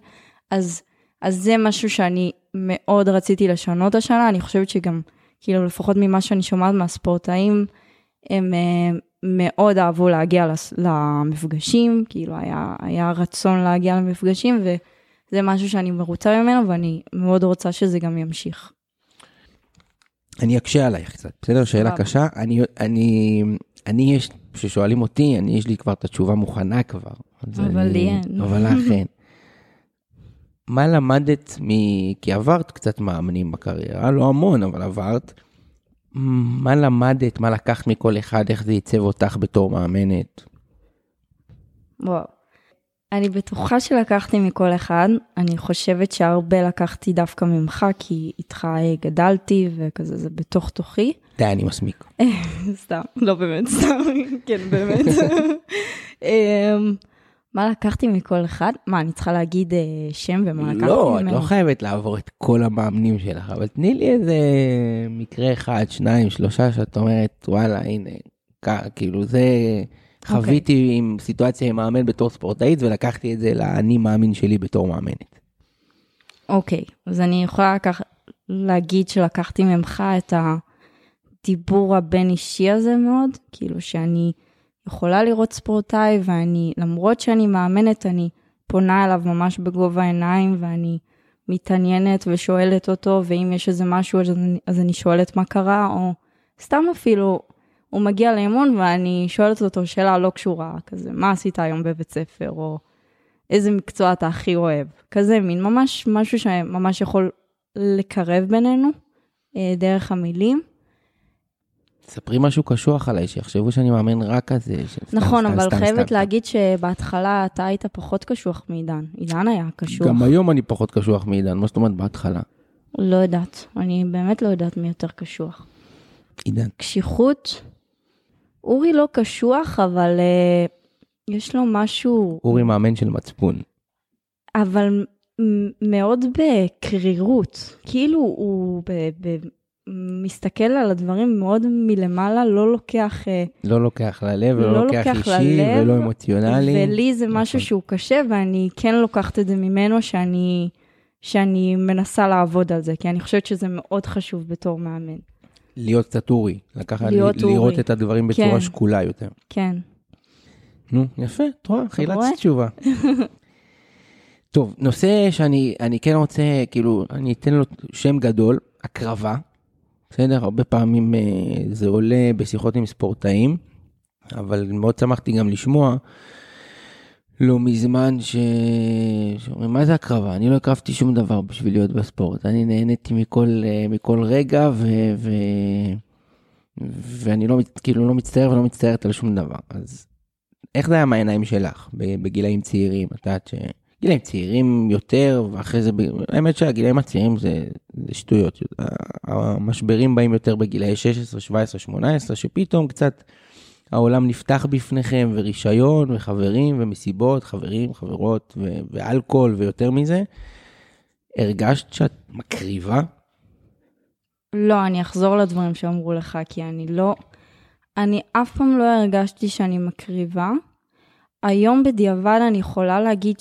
אז, אז זה משהו שאני מאוד רציתי לשנות השנה, אני חושבת שגם, כאילו לפחות ממה שאני שומעת מהספורטאים, הם אה, מאוד אהבו להגיע לס- למפגשים, כאילו היה, היה רצון להגיע למפגשים, וזה משהו שאני מרוצה ממנו, ואני מאוד רוצה שזה גם ימשיך. אני אקשה עלייך קצת, בסדר? שאלה. קשה. אני, אני, אני יש, כששואלים אותי, אני, יש לי כבר את התשובה מוכנה כבר. אבל לי אין. אבל לך אין. מה למדת מ... כי עברת קצת מאמנים בקריירה, לא המון, אבל עברת. מה למדת, מה לקחת מכל אחד, איך זה עיצב אותך בתור מאמנת? וואו. אני בטוחה שלקחתי מכל אחד, אני חושבת שהרבה לקחתי דווקא ממך, כי איתך אה, גדלתי וכזה זה בתוך תוכי. די, אני מסמיק. סתם, לא באמת, סתם, כן, באמת. אמ, מה לקחתי מכל אחד? מה, אני צריכה להגיד אה, שם ומה לקחתי לא, את ממנו? לא חייבת לעבור את כל המאמנים שלך, אבל תני לי איזה מקרה אחד, שניים, שלושה, שאת אומרת, וואלה, הנה, כאילו זה, חוויתי עם סיטואציה עם מאמן בתור ספורטאית, ולקחתי את זה לאני מאמין שלי בתור מאמנת. אוקיי, אז אני יכולה לקח... להגיד שלקחתי ממך את הדיבור הבין-אישי הזה מאוד, כאילו שאני יכולה לראות ספורטאי ואני, למרות שאני מאמנת, אני פונה אליו ממש בגובה העיניים ואני מתעניינת ושואלת אותו, ואם יש איזה משהו אז אני, אז אני שואלת מה קרה, או סתם אפילו, הוא מגיע לאימון ואני שואלת אותו שאלה לא קשורה, כזה, מה עשית היום בבית ספר, או איזה מקצוע אתה הכי אוהב. כזה מין ממש משהו שממש יכול לקרב בינינו אה, דרך המילים. ספרי משהו קשוח עליי, שיחשבו שאני מאמן רק. של סתם, נכון, סתם, אבל סתם, חייבת סתם. להגיד שבהתחלה אתה היית פחות קשוח מעידן. עידן היה קשוח. גם היום אני פחות קשוח מעידן, מה זאת אומרת בהתחלה? לא יודעת, אני באמת לא יודעת מי יותר קשוח. עידן. קשיחות, אורי לא קשוח, אבל אה, יש לו משהו, אורי מאמן של מצפון. אבל מאוד בקרירות. כאילו הוא ב- ב- מסתכל על הדברים מאוד מלמעלה, לא לוקח... אה, לא לוקח ללב, ולא לא לוקח לוקח אישי, ללב, ולא אמוציונלי. ולי זה משהו נכון. שהוא קשה, ואני כן לוקחת את זה ממנו, שאני, שאני מנסה לעבוד על זה, כי אני חושבת שזה מאוד חשוב בתור מאמן. להיות קצת אורי, לקחת, להיות לראות אורי. את הדברים בצורה כן. שקולה יותר. כן. נו, יפה, את רואה, חילצת? תשובה. טוב, נושא שאני אני כן רוצה, כאילו, אני אתן לו שם גדול, הקרבה. בסדר? הרבה פעמים אה, זה עולה בשיחות עם ספורטאים, אבל מאוד שמחתי גם לשמוע לא מזמן ש... שאומרים, מה זה הקרבה? אני לא הקרבתי שום דבר בשביל להיות בספורט. אני נהניתי מכל, אה, מכל רגע, ו... ו... ואני לא, כאילו לא מצטער ולא מצטערת על שום דבר. אז איך זה היה מהעיניים שלך בגילאים צעירים? את יודעת שגילאים צעירים יותר, ואחרי זה, האמת שהגילאים הצעירים זה, זה שטויות. המשברים באים יותר בגילאי 16, 17, 18, שפתאום קצת העולם נפתח בפניכם, ורישיון, וחברים, ומסיבות, חברים, חברות, ו- ואלכוהול, ויותר מזה. הרגשת שאת מקריבה? לא, אני אחזור לדברים שאמרו לך, כי אני לא... אני אף פעם לא הרגשתי שאני מקריבה. היום בדיעבד אני יכולה להגיד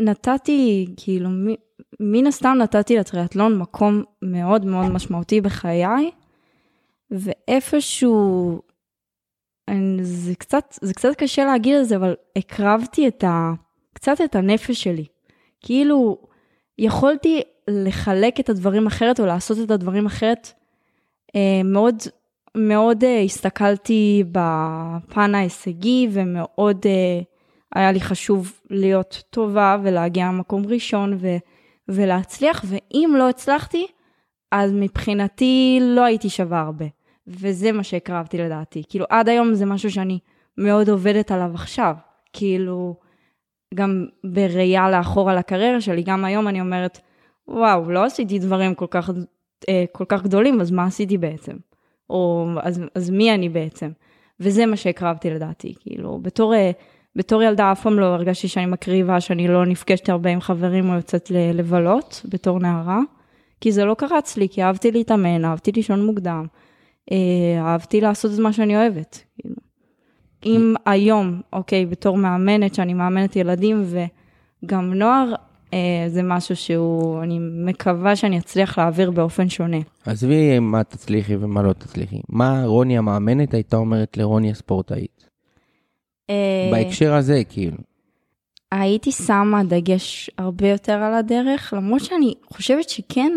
שנתתי, כאילו, מ- מן הסתם נתתי לטריאטלון מקום מאוד מאוד משמעותי בחיי, ואיפשהו, אני, זה, קצת, זה קצת קשה להגיד את זה, אבל הקרבתי את ה, קצת את הנפש שלי. כאילו, יכולתי לחלק את הדברים אחרת או לעשות את הדברים אחרת. אה, מאוד, מאוד אה, הסתכלתי בפן ההישגי ומאוד אה, היה לי חשוב להיות טובה ולהגיע למקום ראשון ו, ולהצליח, ואם לא הצלחתי, אז מבחינתי לא הייתי שווה הרבה. וזה מה שהקרבתי לדעתי. כאילו, עד היום זה משהו שאני מאוד עובדת עליו עכשיו. כאילו, גם בראייה לאחור על הקריירה שלי, גם היום אני אומרת, וואו, לא עשיתי דברים כל כך, אה, כל כך גדולים, אז מה עשיתי בעצם? או אז, אז מי אני בעצם? וזה מה שהקרבתי לדעתי, כאילו, בתור, אה, בתור ילדה אף פעם לא הרגשתי שאני מקריבה, שאני לא נפגשת הרבה עם חברים או יוצאת לבלות בתור נערה, כי זה לא קרה אצלי, כי אהבתי להתאמן, אהבתי לישון מוקדם, אהבתי לעשות את מה שאני אוהבת. כאילו. אם היום, אוקיי, בתור מאמנת, שאני מאמנת ילדים וגם נוער, אה, זה משהו שהוא, אני מקווה שאני אצליח להעביר באופן שונה. עזבי מה תצליחי ומה לא תצליחי. מה רוני המאמנת הייתה אומרת לרוני הספורטאית? אה, בהקשר הזה, כאילו. הייתי שמה דגש הרבה יותר על הדרך, למרות שאני חושבת שכן,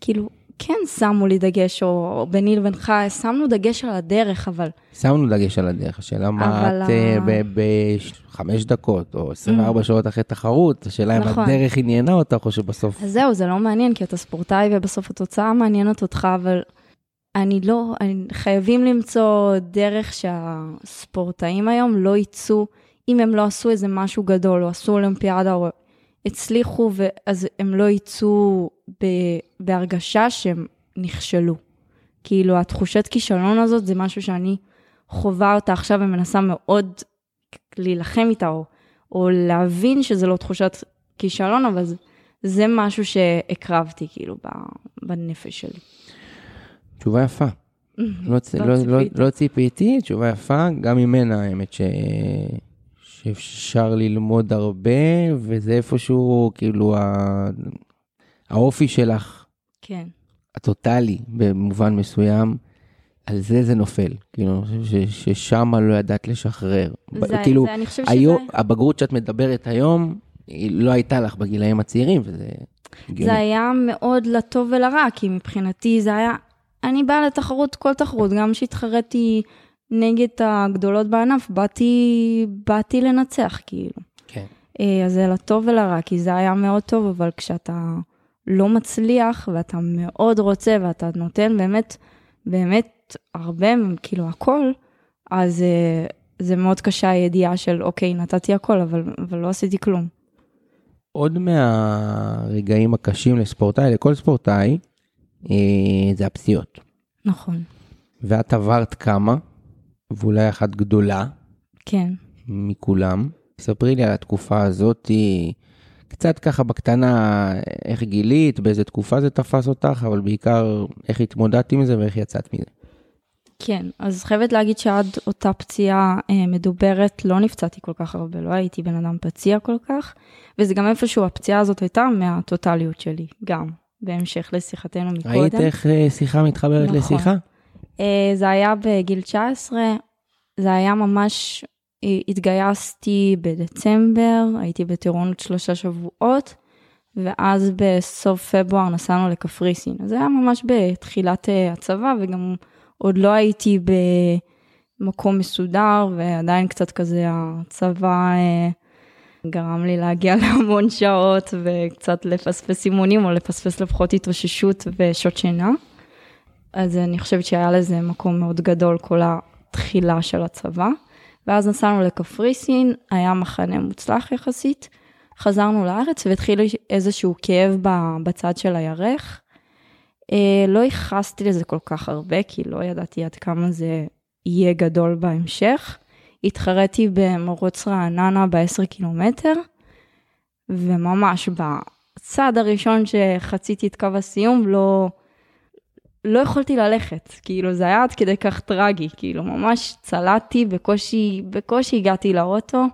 כאילו, כן שמו לי דגש, או ביני לבינך, שמנו דגש על הדרך, אבל שמנו דגש על הדרך, השאלה מה את אה, בחמש דקות או 24 שעות אחרי תחרות, השאלה אם נכון. הדרך עניינה אותך או שבסוף... אז זהו, זה לא מעניין, כי אתה ספורטאי ובסוף התוצאה מעניינת אותך, אבל אני לא, אני, חייבים למצוא דרך שהספורטאים היום לא יצאו, אם הם לא עשו איזה משהו גדול, או עשו אולימפיאדה, או הצליחו, אז הם לא יצאו בהרגשה שהם נכשלו. כאילו, התחושת כישלון הזאת זה משהו שאני חווה אותה עכשיו ומנסה מאוד להילחם איתה, או, או להבין שזה לא תחושת כישלון, אבל זה, זה משהו שהקרבתי, כאילו, בנפש שלי. תשובה יפה. לא, צ- לא לא, לא, ציפיתי. לא ציפיתי, תשובה יפה, גם ממנה האמת ש... שאפשר ללמוד הרבה, וזה איפשהו כאילו ה... האופי שלך, כן. הטוטלי במובן מסוים, על זה זה נופל. כאילו, אני חושב ש- ששם לא ידעת לשחרר. זה, כאילו, זה, אני חושבת שזה... היום, הבגרות שאת מדברת היום, היא לא הייתה לך בגילאים הצעירים, וזה... זה הגיוני. היה מאוד לטוב ולרע, כי מבחינתי זה היה... אני באה לתחרות, כל תחרות, גם כשהתחרתי נגד הגדולות בענף, באתי, באתי לנצח, כאילו. כן. אה, אז זה לטוב ולרע, כי זה היה מאוד טוב, אבל כשאתה לא מצליח, ואתה מאוד רוצה, ואתה נותן באמת, באמת הרבה, כאילו הכל, אז אה, זה מאוד קשה הידיעה של, אוקיי, נתתי הכל, אבל, אבל לא עשיתי כלום. עוד מהרגעים הקשים לספורטאי, לכל ספורטאי, אה, זה הפציעות. נכון, ואת עברת כמה, ואולי אחת גדולה כן. מכולם. ספרי לי על התקופה הזאת, קצת ככה בקטנה, איך גילית, באיזה תקופה זה תפס אותך, אבל בעיקר איך התמודדת עם זה ואיך יצאת מזה. כן, אז חייבת להגיד שעד אותה פציעה אה, מדוברת לא נפצעתי כל כך הרבה, לא הייתי בן אדם פציע כל כך, וזה גם איפשהו הפציעה הזאת הייתה מהטוטליות שלי, גם, בהמשך לשיחתנו מקודם. ראית איך אה, שיחה מתחברת נכון. לשיחה? אה, זה היה בגיל 19, זה היה ממש, אה, התגייסתי בדצמבר, הייתי בטירונות שלושה שבועות, ואז בסוף פברואר נסענו לקפריסין. אז זה היה ממש בתחילת אה, הצבא, וגם עוד לא הייתי במקום מסודר, ועדיין קצת כזה הצבא אה, גרם לי להגיע להמון שעות, וקצת לפספס אימונים, או לפספס לפחות התאוששות ושעות שינה. אז אני חושבת שהיה לזה מקום מאוד גדול, כל התחילה של הצבא. ואז נסענו לקפריסין, היה מחנה מוצלח יחסית. חזרנו לארץ והתחיל איזשהו כאב בצד של הירך. אה, לא ייחסתי לזה כל כך הרבה, כי לא ידעתי עד כמה זה יהיה גדול בהמשך. התחרתי במרוץ רעננה ב-10 קילומטר, וממש בצד הראשון שחציתי את קו הסיום, לא, לא יכולתי ללכת, כאילו זה היה עד כדי כך טרגי, כאילו ממש צלעתי, בקושי, בקושי הגעתי לאוטו.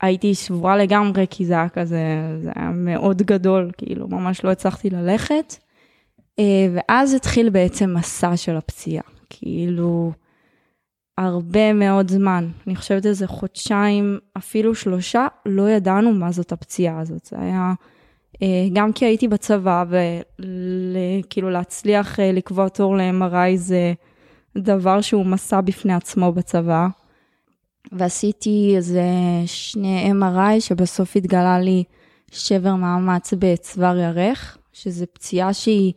הייתי שבורה לגמרי, כי זה היה כזה, זה היה מאוד גדול, כאילו ממש לא הצלחתי ללכת. אה, ואז התחיל בעצם מסע של הפציעה, כאילו הרבה מאוד זמן, אני חושבת איזה חודשיים, אפילו שלושה, לא ידענו מה זאת הפציעה הזאת, זה היה... אה, גם כי הייתי בצבא, וכאילו להצליח אה, לקבוע תור ל-MRI זה דבר שהוא מסע בפני עצמו בצבא. ועשיתי איזה שני MRI שבסוף התגלה לי שבר מאמץ בצוואר ירך, שזה פציעה שהיא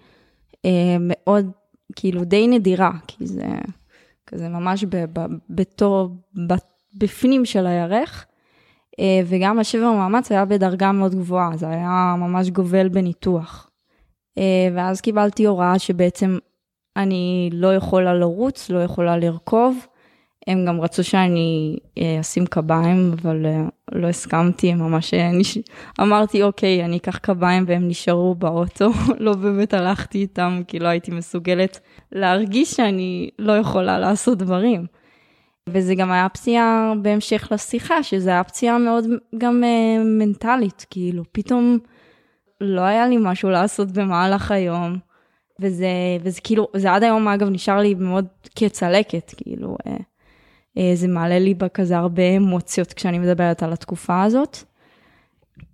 אה, מאוד, כאילו די נדירה, כי זה כזה ממש בתור, בפנים של הירך. אה, וגם השבר מאמץ היה בדרגה מאוד גבוהה, זה היה ממש גובל בניתוח. אה, ואז קיבלתי הוראה שבעצם אני לא יכולה לרוץ, לא יכולה לרכוב, הם גם רצו שאני אה, אשים קביים, אבל לא הסכמתי, ממש נש... אמרתי, אוקיי, אני אקח קביים והם נשארו באוטו. לא באמת הלכתי איתם, כי לא הייתי מסוגלת להרגיש שאני לא יכולה לעשות דברים. וזה גם היה פציעה בהמשך לשיחה, שזה היה פציעה מאוד גם uh, מנטלית, כאילו, פתאום לא היה לי משהו לעשות במהלך היום, וזה, וזה כאילו, זה עד היום אגב נשאר לי מאוד כצלקת, כאילו, uh, uh, זה מעלה לי בכזה הרבה אמוציות כשאני מדברת על התקופה הזאת.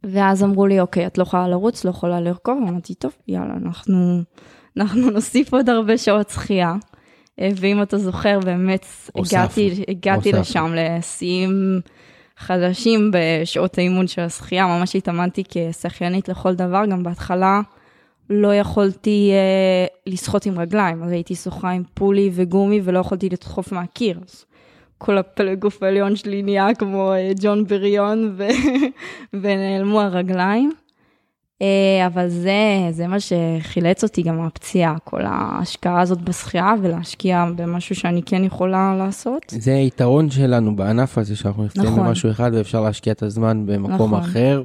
ואז אמרו לי, אוקיי, את לא יכולה לרוץ, לא יכולה לרכוב, אמרתי, טוב, יאללה, אנחנו, אנחנו נוסיף עוד הרבה שעות שחייה. אה, ואם אתה זוכר, באמת הגעתי, הגעתי לשם לשיאים חדשים בשעות האימון של השחייה, ממש התאמנתי כשחיינית לכל דבר, גם בהתחלה לא יכולתי uh, לשחות עם רגליים, אז הייתי שוחה עם פולי וגומי ולא יכולתי לדחוף מהקיר. אז כל הפלג גוף העליון שלי נהיה כמו uh, ג'ון בריון ו... ונעלמו הרגליים. אה, אבל זה, זה מה שחילץ אותי גם מהפציעה, כל ההשקעה הזאת בשחייה ולהשקיע במשהו שאני כן יכולה לעשות. זה היתרון שלנו בענף הזה, שאנחנו נפצעים נכון. במשהו אחד ואפשר להשקיע את הזמן במקום נכון. אחר.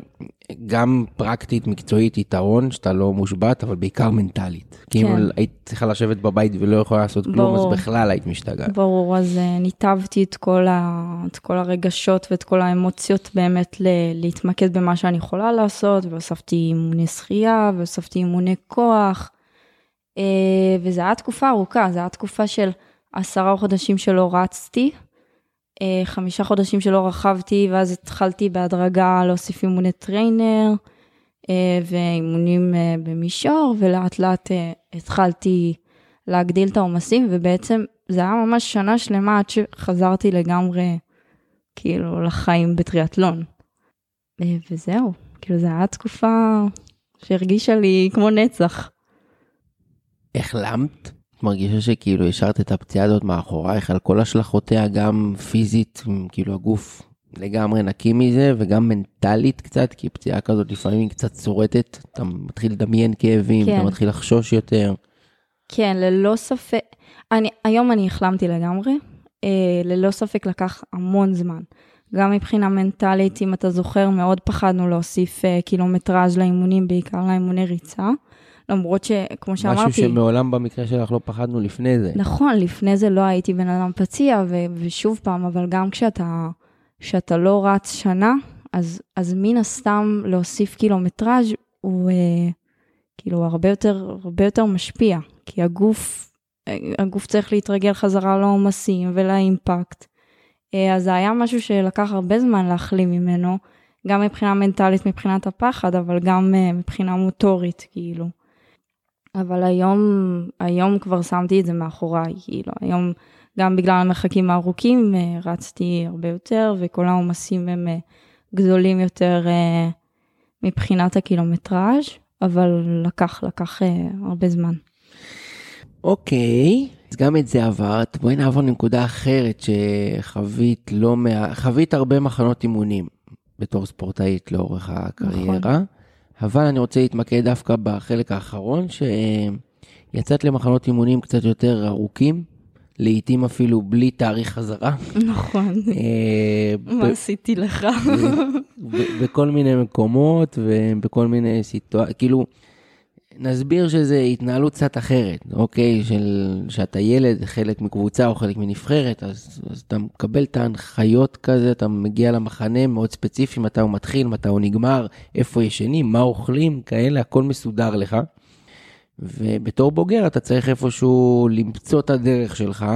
גם פרקטית, מקצועית, יתרון שאתה לא מושבת, אבל בעיקר מנטלית. כי כן. אם היית צריכה לשבת בבית ולא יכולה לעשות כלום, ברור. אז בכלל היית משתגעת. ברור, אז uh, ניתבתי את כל, ה, את כל הרגשות ואת כל האמוציות באמת ל, להתמקד במה שאני יכולה לעשות, והוספתי אימוני שחייה, והוספתי אימוני כוח, uh, וזו הייתה תקופה ארוכה, זו הייתה תקופה של עשרה חודשים שלא רצתי. אה, חמישה חודשים שלא רכבתי, ואז התחלתי בהדרגה להוסיף אימוני trainer אה, ואימונים אה, במישור, ולאט לאט התחלתי להגדיל את העומסים, ובעצם זה היה ממש שנה שלמה עד שחזרתי לגמרי, כאילו, לחיים בטריאטלון. וזהו, כאילו, זו הייתה תקופה שהרגישה לי כמו נצח. החלמת? מרגישה שכאילו השארת את הפציעה הזאת מאחורייך על כל השלכותיה, גם פיזית, כאילו הגוף לגמרי נקי מזה, וגם מנטלית קצת, כי פציעה כזאת לפעמים היא קצת צורטת, אתה מתחיל לדמיין כאבים, כן. אתה מתחיל לחשוש יותר. כן, ללא ספק. אני, היום אני החלמתי לגמרי, אה, ללא ספק לקח המון זמן. גם מבחינה מנטלית, אם אתה זוכר, מאוד פחדנו להוסיף אה, קילומטראז' לאימונים, בעיקר לאימוני ריצה. למרות שכמו שאמרתי... משהו שמעולם במקרה שלך לא פחדנו לפני זה. נכון, לפני זה לא הייתי בן אדם פציע, ו- ושוב פעם, אבל גם כשאתה, כשאתה לא רץ שנה, אז, אז מן הסתם להוסיף קילומטראז' הוא אה, כאילו הרבה יותר, הרבה יותר משפיע, כי הגוף, הגוף צריך להתרגל חזרה לעומסים ולאימפקט. אה, אז זה היה משהו שלקח הרבה זמן להחלים ממנו, גם מבחינה מנטלית, מבחינת הפחד, אבל גם אה, מבחינה מוטורית, כאילו. אבל היום, היום כבר שמתי את זה מאחוריי, כאילו, היום גם בגלל המרחקים הארוכים אה, רצתי הרבה יותר, וכל העומסים הם אה, גדולים יותר אה, מבחינת הקילומטראז', אבל לקח, לקח הרבה זמן. אוקיי, אז גם את זה עברת. בואי נעבור לנקודה אחרת שחווית לא מה... חווית הרבה מחנות אימונים בתור ספורטאית לאורך הקריירה. נכון. אבל אני רוצה להתמקד דווקא בחלק האחרון, שיצאת למחנות אימונים קצת יותר ארוכים, לעתים אפילו בלי תאריך חזרה. נכון. אה, מה עשיתי לך? בכל מיני מקומות ובכל מיני סיטואציות, כאילו, נסביר שזה התנהלות קצת אחרת, אוקיי? של שאתה ילד, חלק מקבוצה או חלק מנבחרת, אז, אז אתה מקבל את ההנחיות כזה, אתה מגיע למחנה מאוד ספציפי, מתי הוא מתחיל, מתי הוא נגמר, איפה ישנים, מה אוכלים, כאלה, הכל מסודר לך. ובתור בוגר אתה צריך איפשהו למצוא את הדרך שלך,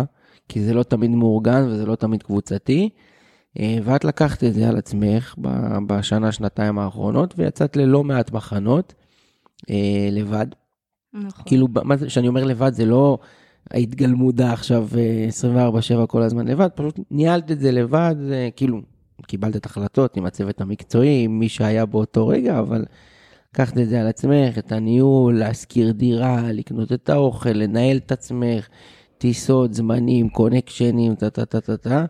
כי זה לא תמיד מאורגן וזה לא תמיד קבוצתי. אה, ואת לקחת את זה על עצמך בשנה, שנתיים האחרונות, ויצאת ללא מעט מחנות. אה, לבד. נכון. כאילו, מה זה, שאני אומר לבד, זה לא היית גלמודה עכשיו 24-7 אה, כל הזמן לבד, פשוט ניהלת את זה לבד, זה, כאילו, קיבלת את החלטות עם הצוות המקצועי, עם מי שהיה באותו רגע, אבל לקחת את זה על עצמך, את הניהול, להשכיר דירה, לקנות את האוכל, לנהל את עצמך, טיסות, זמנים, קונקשנים, טה-טה-טה-טה.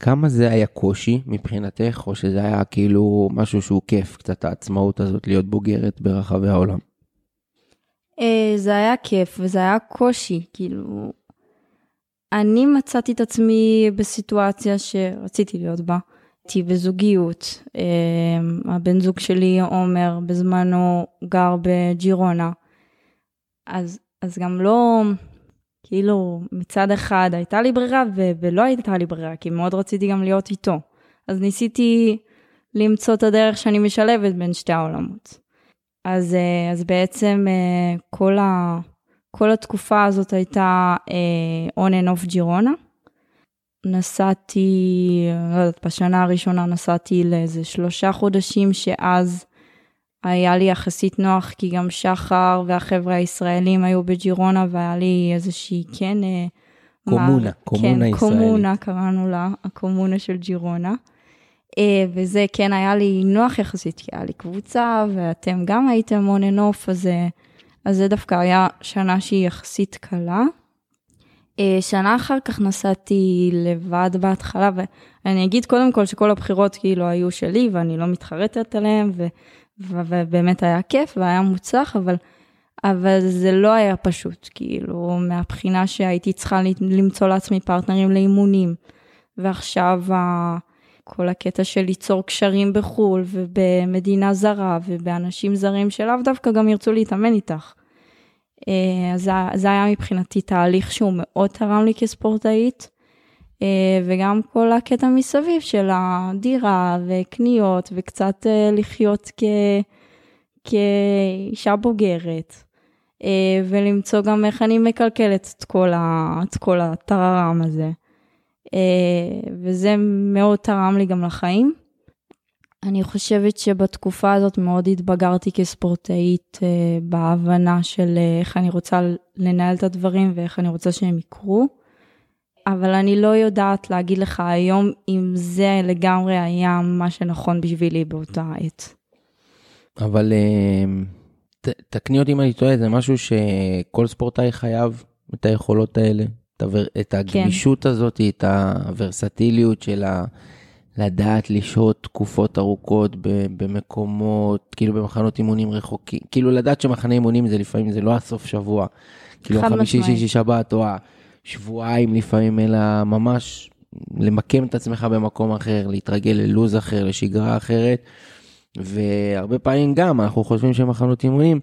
כמה זה היה קושי מבחינתך, או שזה היה כאילו משהו שהוא כיף, קצת העצמאות הזאת להיות בוגרת ברחבי העולם? אה, זה היה כיף וזה היה קושי, כאילו, אני מצאתי את עצמי בסיטואציה שרציתי להיות בה. הייתי בזוגיות, אה, הבן זוג שלי, עומר, בזמנו גר בג'ירונה. אז, אז גם לא, כאילו, מצד אחד הייתה לי ברירה ו- ולא הייתה לי ברירה, כי מאוד רציתי גם להיות איתו. אז ניסיתי למצוא את הדרך שאני משלבת בין שתי העולמות. אז, אה, אז בעצם אה, כל, ה, כל התקופה הזאת הייתה on and off ג'ירונה. נסעתי, לא יודעת, בשנה הראשונה נסעתי לאיזה שלושה חודשים שאז היה לי יחסית נוח, כי גם שחר והחבר'ה הישראלים היו בג'ירונה והיה לי איזושהי, כן... קומונה, מה, קומונה כן, ישראלית. קומונה קראנו לה, הקומונה של ג'ירונה. אה, וזה כן היה לי נוח יחסית, כי היה לי קבוצה, ואתם גם הייתם on and off, אז, אז זה דווקא היה שנה שהיא יחסית קלה. אה, שנה אחר כך נסעתי לבד בהתחלה, ואני אגיד קודם כל שכל הבחירות כאילו היו שלי, ואני לא מתחרטת עליהן, ו, ובאמת היה כיף והיה מוצלח, אבל, אבל זה לא היה פשוט, כאילו, מהבחינה שהייתי צריכה למצוא לעצמי פרטנרים לאימונים, ועכשיו כל הקטע של ליצור קשרים בחו"ל ובמדינה זרה ובאנשים זרים שלאו דווקא גם ירצו להתאמן איתך. אה, אז זה היה מבחינתי תהליך שהוא מאוד תרם לי כספורטאית, וגם כל הקטע מסביב של הדירה וקניות וקצת אה, לחיות כ... כאישה בוגרת, ולמצוא גם איך אני מקלקלת את כל, ה... את כל הטררם הזה. וזה מאוד תרם לי גם לחיים. אני חושבת שבתקופה הזאת מאוד התבגרתי כספורטאית אה, בהבנה של אה, איך אני רוצה לנהל את הדברים ואיך אני רוצה שהם יקרו. אבל אני לא יודעת להגיד לך היום אם זה לגמרי היה מה שנכון בשבילי באותה עת. אבל אה, ת, תקני אותי אם אני טועה, זה משהו שכל ספורטאי חייב את היכולות האלה, את כן. הגמישות כן. הזאת, את הוורסטיליות של ה... לדעת לשהות תקופות ארוכות במקומות, כאילו במחנות אימונים רחוקים, כאילו לדעת שמחנה אימונים זה לפעמים, זה לא הסוף שבוע, כאילו החמישי, שישי, שבת, או השבועיים לפעמים, אלא ממש למקם את עצמך במקום אחר, להתרגל ללוז אחר, לשגרה אחרת, והרבה פעמים גם, אנחנו חושבים שמחנות אימונים,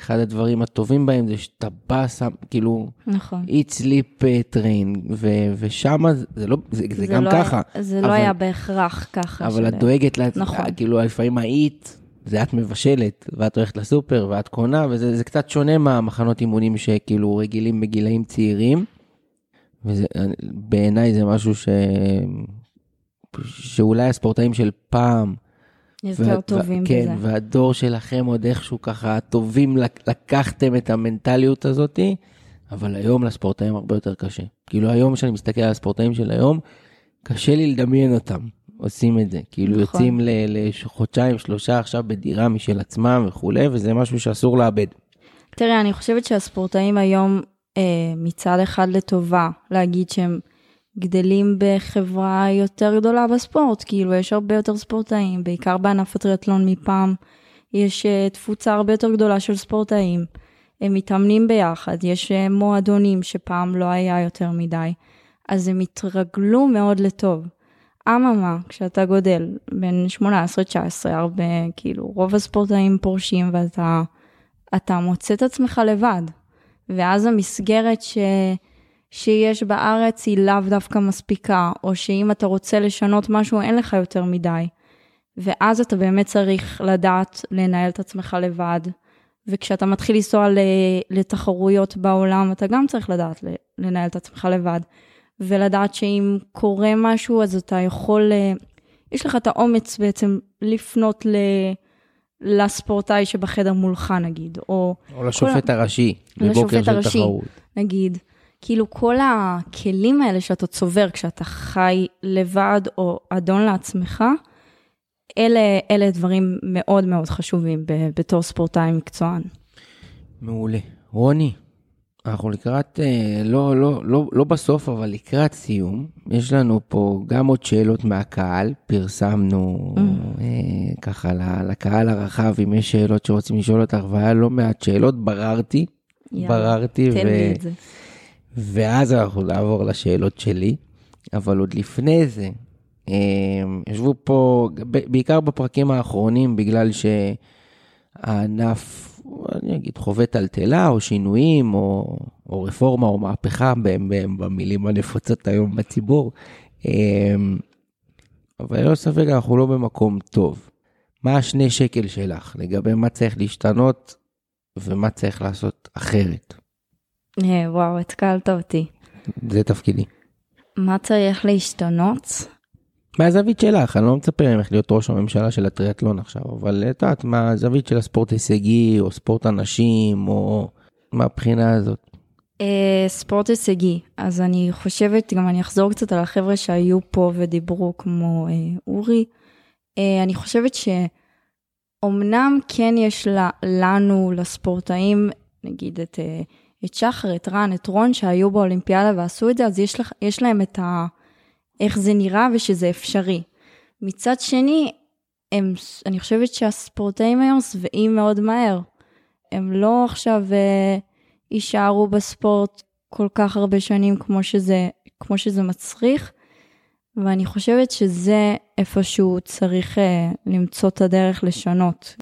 אחד הדברים הטובים בהם זה שאתה בא, שם, כאילו, נכון. eat sleep uh, train, ו- ושם זה לא, זה, זה, זה גם לא ככה. היה, זה לא אבל, לא היה בהכרח ככה. אבל של... את דואגת לעצמך, נכון. כאילו, לפעמים ה-eat, זה את מבשלת, ואת הולכת לסופר, ואת קונה, וזה קצת שונה מהמחנות אימונים שכאילו רגילים בגילאים צעירים. ובעיניי זה משהו ש... שאולי הספורטאים של פעם, יותר טובים כן, בזה. כן, והדור שלכם עוד איכשהו ככה טובים, לקחתם את המנטליות הזאתי, אבל היום לספורטאים הרבה יותר קשה. כאילו היום כשאני מסתכל על הספורטאים של היום, קשה לי לדמיין אותם עושים את זה. כאילו נכון. יוצאים לחודשיים, שלושה עכשיו בדירה משל עצמם וכולי, וזה משהו שאסור לאבד. תראה, אני חושבת שהספורטאים היום, מצד אחד לטובה, להגיד שהם... גדלים בחברה יותר גדולה בספורט, כאילו יש הרבה יותר ספורטאים, בעיקר בענף הטריאטלון מפעם, יש uh, תפוצה הרבה יותר גדולה של ספורטאים, הם מתאמנים ביחד, יש uh, מועדונים שפעם לא היה יותר מדי, אז הם התרגלו מאוד לטוב. אממה, כשאתה גודל בין 18-19, הרבה, כאילו, רוב הספורטאים פורשים ואתה אתה מוצא את עצמך לבד. ואז המסגרת ש... שיש בארץ היא לאו דווקא מספיקה, או שאם אתה רוצה לשנות משהו אין לך יותר מדי. ואז אתה באמת צריך לדעת לנהל את עצמך לבד. וכשאתה מתחיל לנסוע לתחרויות בעולם, אתה גם צריך לדעת לנהל את עצמך לבד. ולדעת שאם קורה משהו, אז אתה יכול, אה, יש לך את האומץ בעצם לפנות ל... לספורטאי שבחדר מולך נגיד, או... או לשופט כל... הראשי, לבוקר של הראשי, תחרות. נגיד. כאילו כל הכלים האלה שאתה צובר כשאתה חי לבד או אדון לעצמך, אלה, אלה דברים מאוד מאוד חשובים בתור ספורטאי מקצוען. מעולה. רוני, אנחנו לקראת, אה, לא, לא, לא, לא בסוף, אבל לקראת סיום. יש לנו פה גם עוד שאלות מהקהל, פרסמנו mm. אה, ככה לקהל הרחב, אם יש שאלות שרוצים לשאול אותך, והיה לא מעט שאלות, בררתי, יאללה, בררתי. תן ו... לי את זה. ואז אנחנו נעבור לשאלות שלי, אבל עוד לפני זה, אמ, ישבו פה, בעיקר בפרקים האחרונים, בגלל שהענף, אני אגיד, חווה טלטלה או שינויים או, או רפורמה או מהפכה במילים הנפוצות היום בציבור. אמ, אבל ללא ספק אנחנו לא במקום טוב. מה השני שקל שלך לגבי מה צריך להשתנות ומה צריך לעשות אחרת? אה, וואו, התקלת אותי. זה תפקידי. מה צריך להשתנות? מהזווית שלך, אני לא מצפה ממך להיות ראש הממשלה של הטריאטלון עכשיו, אבל את יודעת, מהזווית של הספורט הישגי, או ספורט הנשים, או מהבחינה הזאת. Uh, ספורט הישגי, אז אני חושבת, גם אני אחזור קצת על החבר'ה שהיו פה ודיברו כמו uh, אורי. Uh, אני חושבת שאומנם כן יש לנו, לספורטאים, נגיד את, את שחר, את רן, את רון, שהיו באולימפיאדה ועשו את זה, אז יש, לך, יש להם את ה... איך זה נראה ושזה אפשרי. מצד שני, הם, אני חושבת שהספורטאים היום שבעים מאוד מהר. הם לא עכשיו uh, יישארו בספורט כל כך הרבה שנים כמו שזה, כמו שזה מצריך, ואני חושבת שזה איפשהו צריך uh, למצוא את הדרך לשנות.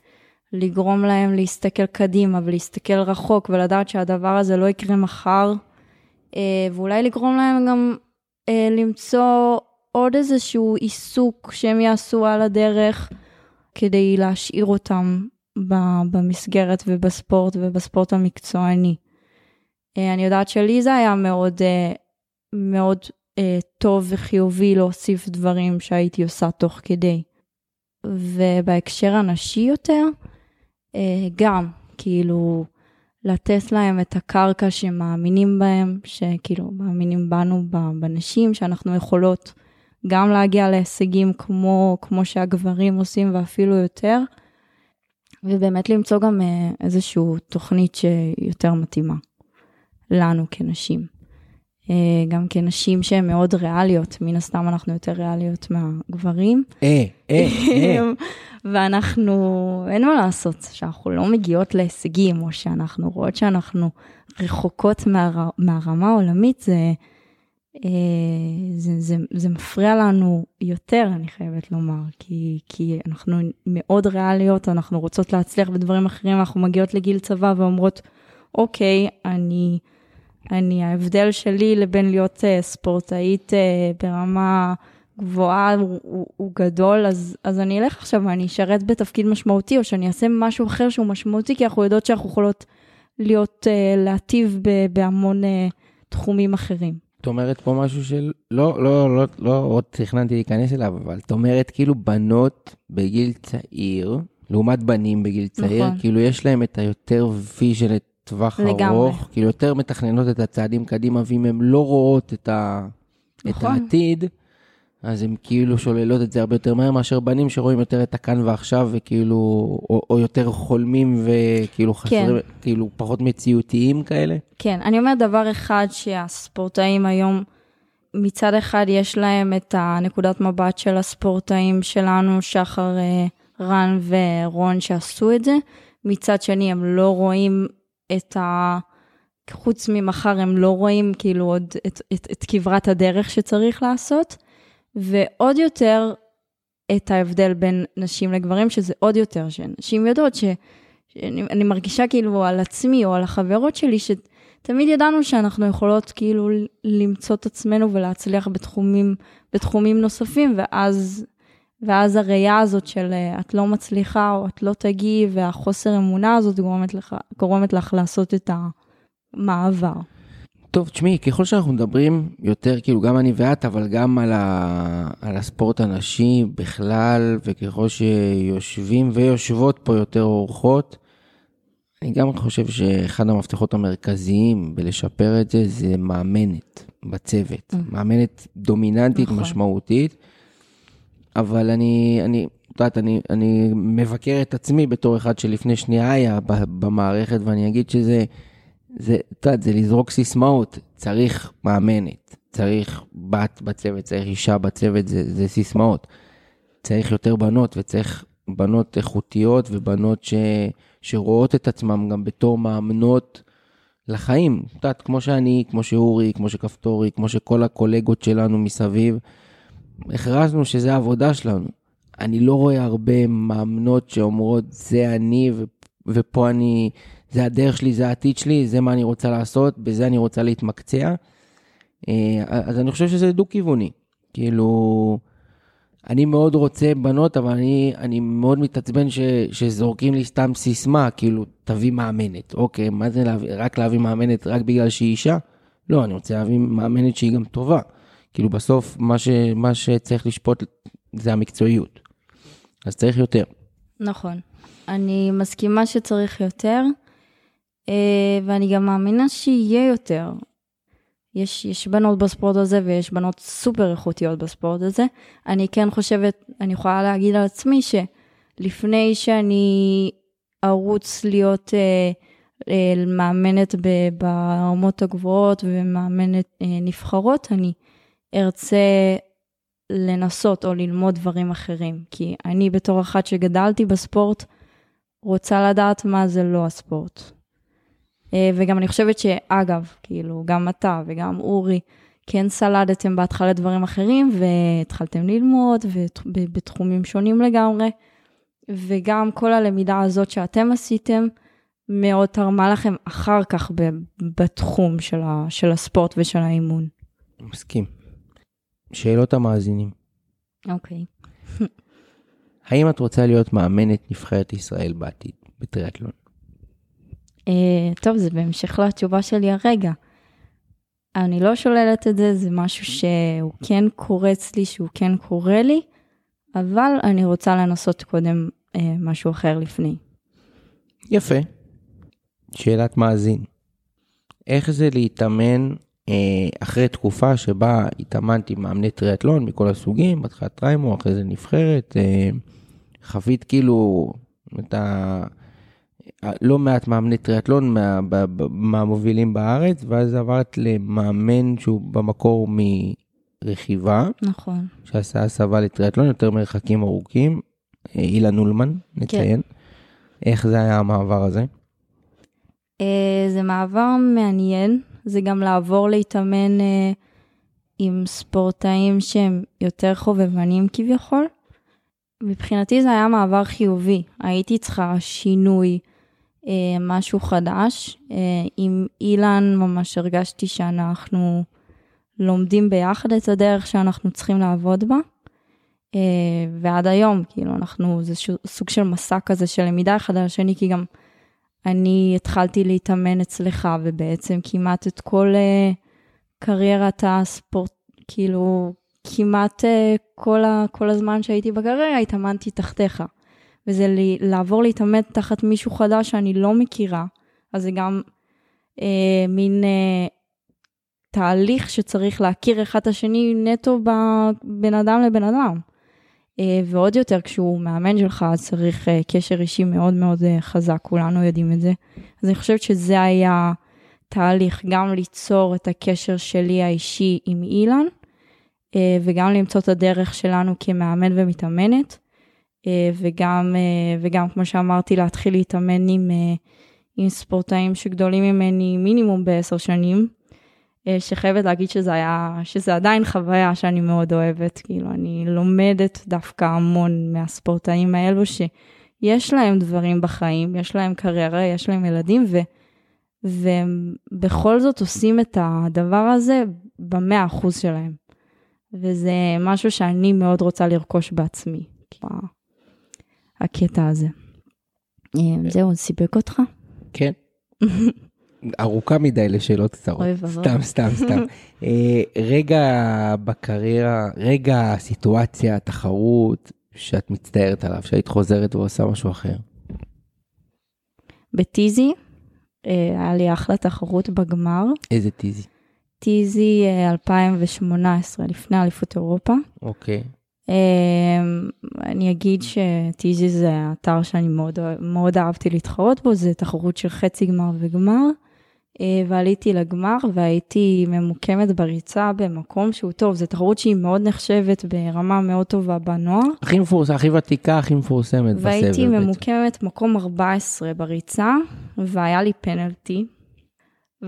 לגרום להם להסתכל קדימה ולהסתכל רחוק ולדעת שהדבר הזה לא יקרה מחר, uh, ואולי לגרום להם גם אה, למצוא עוד איזשהו עיסוק שהם יעשו על הדרך כדי להשאיר אותם במסגרת ובספורט ובספורט המקצועני. אה, אני יודעת שלי זה היה מאוד, אה, מאוד אה, טוב וחיובי להוסיף דברים שהייתי עושה תוך כדי. ובהקשר הנשי יותר, אה, גם, כאילו, לתת להם את הקרקע שמאמינים בהם, שכאילו מאמינים בנו, בנשים, שאנחנו יכולות גם להגיע להישגים כמו, כמו שהגברים עושים ואפילו יותר, ובאמת למצוא גם אה, איזושהי תוכנית שיותר מתאימה לנו כנשים. אה, גם כנשים שהן מאוד ריאליות, מן הסתם אנחנו יותר ריאליות מהגברים. אה, אה, אה. ואנחנו, אין מה לעשות, שאנחנו לא מגיעות להישגים, או שאנחנו רואות שאנחנו רחוקות מה, מהרמה העולמית, זה, אה, זה, זה, זה מפריע לנו יותר, אני חייבת לומר, כי, כי אנחנו מאוד ריאליות, אנחנו רוצות להצליח בדברים אחרים, אנחנו מגיעות לגיל צבא ואומרות, אוקיי, אני, אני, ההבדל שלי לבין להיות uh, ספורטאית uh, ברמה גבוהה הוא, הוא, הוא גדול, אז, אז אני אלך עכשיו ואני אשרת בתפקיד משמעותי, או שאני אעשה משהו אחר שהוא משמעותי, כי אנחנו יודעות שאנחנו יכולות להיות, uh, להטיב ב, בהמון uh, תחומים אחרים. את אומרת פה משהו של, לא, לא, לא, לא עוד תכננתי להיכנס אליו, אבל את אומרת כאילו בנות בגיל צעיר, לעומת בנים בגיל צעיר, נכון. כאילו יש להם את היותר vision, את טווח לגמרי. ארוך, כאילו יותר מתכננות את הצעדים קדימה, ואם הן לא רואות את, ה, נכון. את העתיד, אז הן כאילו שוללות את זה הרבה יותר מהר מאשר בנים שרואים יותר את הכאן ועכשיו, וכאילו, או, או יותר חולמים וכאילו חסרים, כן. כאילו פחות מציאותיים כאלה. כן, אני אומרת דבר אחד שהספורטאים היום, מצד אחד יש להם את הנקודת מבט של הספורטאים שלנו, שחר, אה, רן ורון שעשו את זה. מצד שני, הם לא רואים את ה... חוץ ממחר הם לא רואים כאילו עוד את, את, את כברת הדרך שצריך לעשות, ועוד יותר את ההבדל בין נשים לגברים, שזה עוד יותר, שנשים יודעות ש... שאני אני מרגישה כאילו על עצמי או על החברות שלי, שתמיד ידענו שאנחנו יכולות כאילו למצוא את עצמנו ולהצליח בתחומים, בתחומים נוספים, ואז, ואז הראייה הזאת של את לא מצליחה או את לא תגיעי, והחוסר אמונה הזאת גורמת לך, גורמת לך לעשות את המעבר. טוב, תשמעי, ככל שאנחנו מדברים יותר, כאילו גם אני ואת, אבל גם על, ה... על הספורט הנשי בכלל, וככל שיושבים ויושבות פה יותר אורחות, אני גם חושב שאחד המפתחות המרכזיים בלשפר את זה, זה מאמנת בצוות. Mm. מאמנת דומיננטית, נכון. משמעותית, אבל אני, אני, את יודעת, אני, אני מבקר את עצמי בתור אחד שלפני שנייה היה במערכת, ואני אגיד שזה... זה, את יודעת, זה לזרוק סיסמאות. צריך מאמנת, צריך בת בצוות, צריך אישה בצוות, זה, זה סיסמאות. צריך יותר בנות, וצריך בנות איכותיות ובנות ש, שרואות את עצמן גם בתור מאמנות לחיים. את יודעת, כמו שאני, כמו שאורי, כמו שכפתורי, כמו שכל הקולגות שלנו מסביב, הכרזנו שזה העבודה שלנו. אני לא רואה הרבה מאמנות שאומרות, זה אני, ו- ופה אני, זה הדרך שלי, זה העתיד שלי, זה מה אני רוצה לעשות, בזה אני רוצה להתמקצע. אה, אז אני חושב שזה דו-כיווני. כאילו, אני מאוד רוצה בנות, אבל אני, אני מאוד מתעצבן ש, שזורקים לי סתם סיסמה, כאילו, תביא מאמנת. אוקיי, מה זה להביא, רק להביא מאמנת רק בגלל שהיא אישה? לא, אני רוצה להביא מאמנת שהיא גם טובה. כאילו, בסוף, מה, ש, מה שצריך לשפוט זה המקצועיות. אז צריך יותר. נכון. אני מסכימה שצריך יותר, אה, ואני גם מאמינה שיהיה יותר. יש, יש בנות בספורט הזה ויש בנות סופר איכותיות בספורט הזה. אני כן חושבת, אני יכולה להגיד על עצמי שלפני שאני ארוץ להיות אה, אה, מאמנת ברמות הגבוהות ומאמנת אה, נבחרות, אני ארצה לנסות או ללמוד דברים אחרים. כי אני בתור אחת שגדלתי בספורט, רוצה לדעת מה זה לא הספורט. אה, וגם אני חושבת שאגב, כאילו, גם אתה וגם אורי, כן סלדתם בהתחלה דברים אחרים, והתחלתם ללמוד, ובתחומים שונים לגמרי, וגם כל הלמידה הזאת שאתם עשיתם, מאוד תרמה לכם אחר כך בתחום של, של הספורט ושל האימון. מסכים. שאלות המאזינים. אוקיי. האם את רוצה להיות מאמנת נבחרת ישראל בעתיד, בטריאטלון? אה, טוב, זה בהמשך לתשובה שלי הרגע. אני לא שוללת את זה, זה משהו שהוא כן קורץ לי, שהוא כן קורה לי, אבל אני רוצה לנסות קודם אה, משהו אחר לפני. יפה. שאלת מאזין. איך זה להתאמן אחרי תקופה שבה התאמנתי מאמני טריאטלון מכל הסוגים, בהתחלה טריימו, אחרי זה נבחרת, אה, חווית כאילו את ה... לא מעט מאמני טריאטלון מה, מהמובילים בארץ, ואז עברת למאמן שהוא במקור מרכיבה. נכון. שעשה הסבה לטריאטלון, יותר מרחקים ארוכים. אה, אילן אולמן, נציין. כן. איך זה היה המעבר הזה? אה, זה מעבר מעניין, זה גם לעבור להתאמן אה, עם ספורטאים שהם יותר חובבנים כביכול. מבחינתי זה היה מעבר חיובי, הייתי צריכה שינוי. אה, משהו חדש. אה, עם אילן ממש הרגשתי שאנחנו לומדים ביחד את הדרך שאנחנו צריכים לעבוד בה. אה, ועד היום, כאילו, אנחנו, זה סוג של מסע כזה של למידה אחד על השני, כי גם אני התחלתי להתאמן אצלך, ובעצם כמעט את כל קריירת הספורט, כאילו, כמעט כל, ה, כל הזמן שהייתי בקריירה התאמנתי תחתיך. וזה לי, לעבור להתעמת תחת מישהו חדש שאני לא מכירה, אז זה גם אה, מין אה, תהליך שצריך להכיר אחד את השני נטו בין אדם לבן אדם. אה, ועוד יותר כשהוא מאמן שלך, אז צריך אה, קשר אישי מאוד מאוד אה, חזק, כולנו יודעים את זה. אז אני חושבת שזה היה תהליך, גם ליצור את הקשר שלי האישי עם אילן, וגם למצוא את הדרך שלנו כמאמן ומתאמנת. וגם, וגם כמו שאמרתי, להתחיל להתאמן עם, עם ספורטאים שגדולים ממני מינימום בעשר שנים, שחייבת להגיד שזה היה, שזה עדיין חוויה שאני מאוד אוהבת, כאילו, אני לומדת דווקא המון מהספורטאים האלו, שיש להם דברים בחיים, יש להם קריירה, יש להם ילדים, ו... ובכל זאת עושים את הדבר הזה במאה אחוז שלהם. וזה משהו שאני מאוד רוצה לרכוש בעצמי. הקטע הזה. אה, זהו, סיפק אותך? כן. ארוכה מדי לשאלות קצרות. סתם, סתם, סתם. אה, רגע בקריירה, רגע הסיטואציה, התחרות, שאת מצטערת עליו, שהיית חוזרת ועושה משהו אחר. בטיזי, אה, היה לי אחלה תחרות בגמר. איזה טיזי? טיזי 2018, לפני אליפות אירופה. אוקיי. אמ, אני אגיד שטיזי זה אתר שאני מאוד, מאוד אהבתי להתחרות בו, זה תחרות של חצי גמר וגמר. אה, ועליתי לגמר והייתי ממוקמת בריצה במקום שהוא טוב, זו תחרות שהיא מאוד נחשבת ברמה מאוד טובה בנוער. הכי מפורסמת, הכי ותיקה, הכי מפורסמת בסבב. והייתי ממוקמת מקום 14 בריצה, והיה לי פנלטי.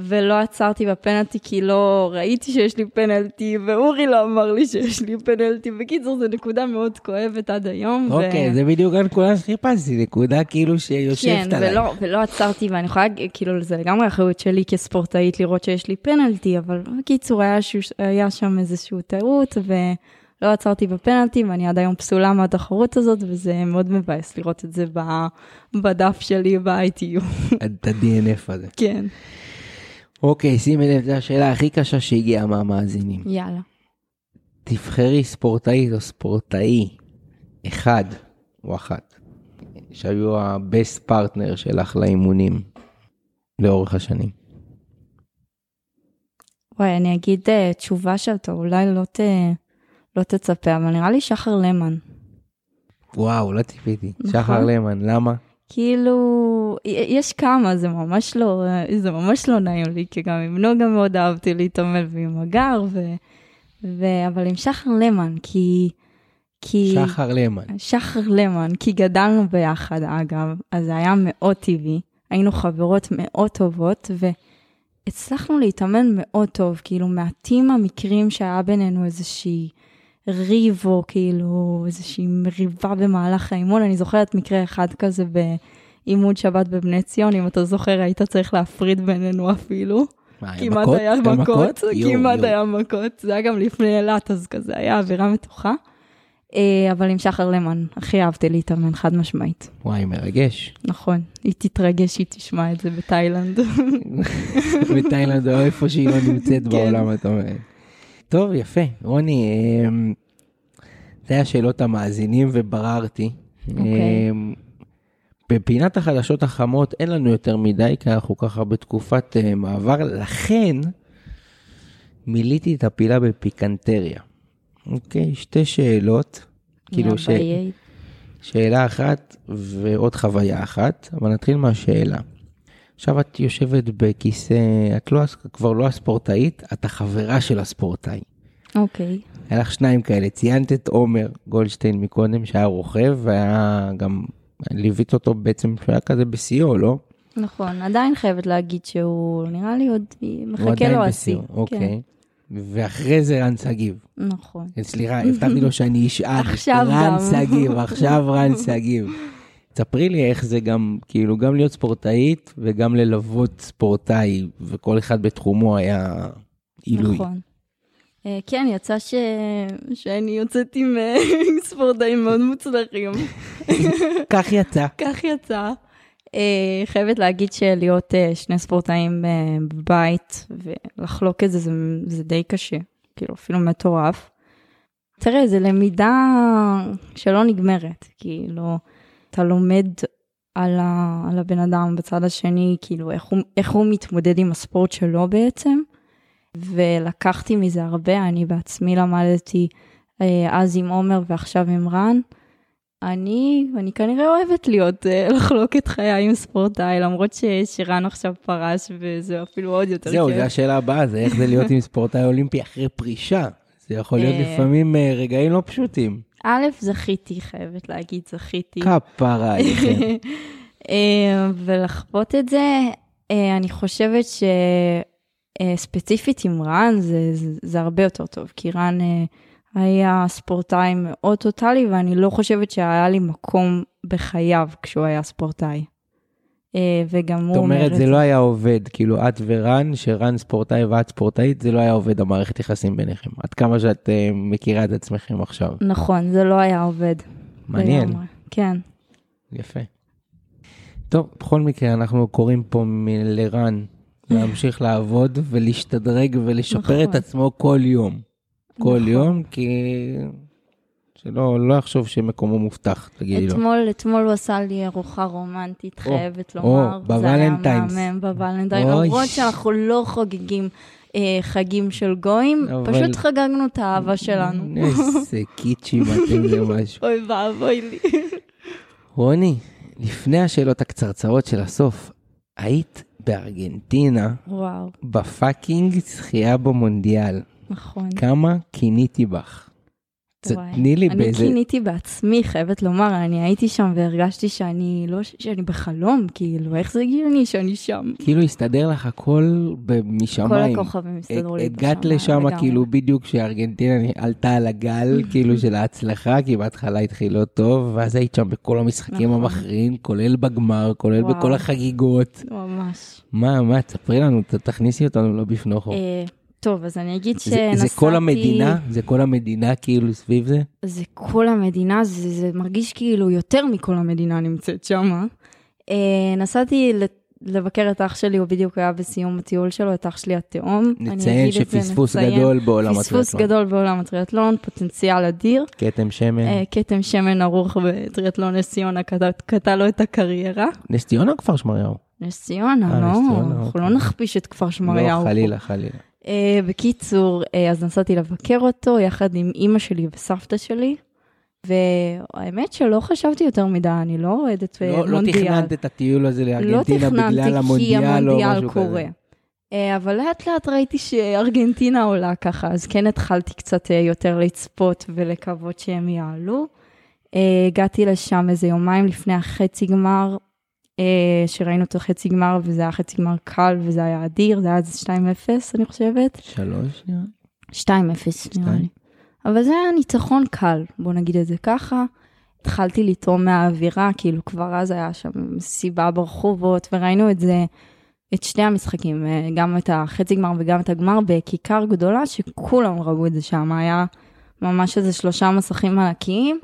ולא עצרתי בפנלטי כי לא ראיתי שיש לי פנלטי, ואורי לא אמר לי שיש לי פנלטי. בקיצור, זו נקודה מאוד כואבת עד היום. אוקיי, זה בדיוק הנקודה שחיפשתי, נקודה כאילו שיושבת כן, עליי. ולא, ולא עצרתי, ואני יכולה, כאילו, זה לגמרי אחריות שלי כספורטאית לראות שיש לי פנלטי, אבל בקיצור, היה, ש... היה שם איזושהי טעות, ולא עצרתי בפנלטי, ואני עד היום פסולה מהתחרות הזאת, וזה מאוד מבאס לראות את זה ב... בדף שלי ב-ITU. את ה-DNF הזה. כן, אוקיי, שימי לב, זו השאלה הכי קשה שהגיעה מהמאזינים. יאללה. תבחרי ספורטאית או ספורטאי אחד או אחת שהיו ה-best partner שלך לאימונים לאורך השנים. וואי, אני אגיד uh, תשובה שאתה אולי לא, ת... לא תצפה, אבל נראה לי שחר למן. וואו, לא ציפיתי. נכון. שחר למן, למה? כאילו, יש כמה, זה ממש לא, זה ממש לא נעים לי, כי גם עם נוגה מאוד אהבתי להתעמל ועם הגר, ו, ו, אבל עם שחר למן, כי... כי... שחר למן. שחר למן, כי גדלנו ביחד אגב, אז זה היה מאוד טבעי, היינו חברות מאוד טובות, והצלחנו להתאמן מאוד טוב, כאילו מעטים המקרים שהיה בינינו איזושהי ריב, או כאילו איזושהי מריבה במהלך האימון, אני זוכרת מקרה אחד כזה באימון שבת בבני ציון, אם אתה זוכר, היית צריך להפריד בינינו אפילו. מה, היה כמעט מכות? היה מכות, כמעט. היה מכות, זה היה גם לפני אילת, אז כזה היה אווירה מתוחה. אה, אבל עם שחר למן, הכי אהבתי להתאמן, חד משמעית. וואי, מרגש. נכון, היא תתרגש, היא תשמע את זה בתאילנד. בתאילנד או איפה שהיא לא נמצאת כן. בעולם, את אומרת. טוב, יפה. רוני, אמ, זה היה שאלות המאזינים ובררתי. אוקיי. אמ, בפינת החדשות החמות אין לנו יותר מדי, כי אנחנו ככה בתקופת אה, מעבר, לכן מילאתי את הפילה בפיקנטריה. אוקיי, שתי שאלות. כאילו ש... שאלה אחת ועוד חוויה אחת, אבל נתחיל מהשאלה. עכשיו את יושבת בכיסא, את לא, כבר לא הספורטאית, את החברה של הספורטאי. אוקיי, היה לך שניים כאלה, ציינת את עומר גולדשטיין מקודם, שהיה רוכב, והיה גם, ליווית אותו בעצם, שהוא היה כזה בשיאו, לא? נכון, עדיין חייבת להגיד שהוא, נראה לי עוד הוא מחכה עדיין לו השיא. בשיאו, אוקיי. ואחרי זה רן שגיב. כן, נכון. סליחה, הבטחתי לו שאני אשאל. רן. שגיב, עכשיו רן שגיב. ספרי לי איך זה גם, כאילו, גם להיות ספורטאית וגם ללוות ספורטאי, וכל אחד בתחומו היה עילוי. נכון. אה, כן, יצא ש... שאני יוצאת עם ספורטאים מאוד מוצלחים. כך יצא. כך יצא. אה, חייבת להגיד שלהיות אה, שני ספורטאים אה, בבית ולחלוק את זה, זה, זה די קשה, כאילו אפילו מטורף. תראה, זו למידה שלא נגמרת, כאילו, אתה לומד על, ה, על הבן אדם בצד השני, כאילו, איך הוא, איך הוא מתמודד עם הספורט שלו בעצם, ולקחתי מזה הרבה, אני בעצמי למדתי אה, אז עם עומר ועכשיו עם רן. אני, אני כנראה אוהבת להיות, אה, לחלוק את חיי עם ספורטאי, למרות ש, שרן עכשיו פרש וזה אפילו עוד יותר זהו. זו השאלה הבאה, זה איך זה להיות עם ספורטאי אולימפי אחרי פרישה. זה יכול להיות אה. לפעמים רגעים לא פשוטים. א', זכיתי, חייבת להגיד, זכיתי. כפרה עליכם. אה, ולחוות את זה, אה, אני חושבת שספציפית עם רן זה, זה, זה הרבה יותר טוב, כי רן אה, היה ספורטאי מאוד טוטאלי, ואני לא חושבת שהיה לי מקום בחייו כשהוא היה ספורטאי. אה, וגם הוא זאת אומר אומרת, את זה לא היה עובד, כאילו את ורן, שרן ספורטאי ואת ספורטאית, זה לא היה עובד המערכת יחסים ביניכם. עד כמה שאת אה, מכירה את עצמכם עכשיו. נכון, זה לא היה עובד. מעניין. כן. יפה. טוב, בכל מקרה, אנחנו קוראים פה לרן להמשיך לעבוד ולהשתדרג ולשפר את נכון. עצמו כל יום. כל נכון. יום, כי... שלא לא יחשוב שמקומו מובטח, תגידי לו. אתמול, אתמול הוא עשה לי ארוחה רומנטית, או, חייבת או, לומר. בוולנטיינס. זה היה מהמם בוולנטיין, אוי. למרות שאנחנו לא חוגגים אה, חגים של גויים, אבל- פשוט חגגנו את האהבה שלנו. איזה קיצ'ים אתם למשהו. אוי ואבוי לי. רוני, לפני השאלות הקצרצרות של הסוף, היית בארגנטינה וואו, בפאקינג זכייה במונדיאל. נכון. כמה קיניתי בך? תני לי אני באיזה... קיניתי בעצמי, חייבת לומר, אני הייתי שם והרגשתי שאני לא, שאני בחלום, כאילו, איך זה הגיוני שאני שם? כאילו הסתדר לך הכל ב- כל משמיים. הכוכבים הסתדרו לי הגעת בשמיים לשם לגמרי. כאילו בדיוק כשארגנטינה עלתה על הגל כאילו של ההצלחה, כי בהתחלה התחיל לא טוב, ואז היית שם בכל המשחקים נכון. המכריעים, כולל בגמר, כולל. בכל החגיגות. ממש. מה, מה, תספרי לנו, תכניסי אותנו לא בפנוכו. אה, טוב, אז אני אגיד שנסעתי... זה כל המדינה? זה כל המדינה כאילו סביב זה? זה כל המדינה, זה, זה מרגיש כאילו יותר מכל המדינה נמצאת שם. אה, נסעתי לבקר את אח שלי, הוא בדיוק היה בסיום הטיול שלו, את אח שלי התאום. נציין זה, שפספוס נציין. גדול בעולם פספוס הטריאטלון. גדול בעולם הטריאטלון, פוטנציאל אדיר. כתם שמן. אה, כתם שמן ערוך בטריאטלון נס ציונה, קטע- לו את הקריירה. נס ציונה או כפר שמריהו? נס ציונה, אה, לא, אנחנו אוקיי. לא נכפיש את כפר שמריהו. לא. חלילה, חלילה. אה, בקיצור, אה, אז נסעתי לבקר אותו יחד עם אימא שלי וסבתא שלי, והאמת שלא חשבתי יותר מדי, אני לא אוהדת לא לא מונדיאל. תכננת את הטיול הזה לא לארגנטינה בגלל תכננתי כי המונדיאל או המונדיאל משהו קורה. כזה. אה, אבל לאט לאט ראיתי שארגנטינה עולה ככה, אז כן התחלתי קצת אה, יותר לצפות ולקוות שהם יעלו. אה, הגעתי לשם איזה יומיים לפני החצי גמר, אה, שראינו את החצי גמר, וזה היה חצי גמר קל וזה היה אדיר, זה היה איזה 2-0 אני חושבת. שלוש נראה? 2-0 נראה לי. אבל זה היה ניצחון קל, בוא נגיד את זה ככה. התחלתי לטעום מהאווירה, כאילו כבר אז היה שם מסיבה ברחובות, וראינו את זה, את שני המשחקים, אה, גם את החצי גמר וגם את הגמר, בכיכר גדולה, שכולם ראו את זה שם, היה ממש איזה שלושה מסכים ענקיים,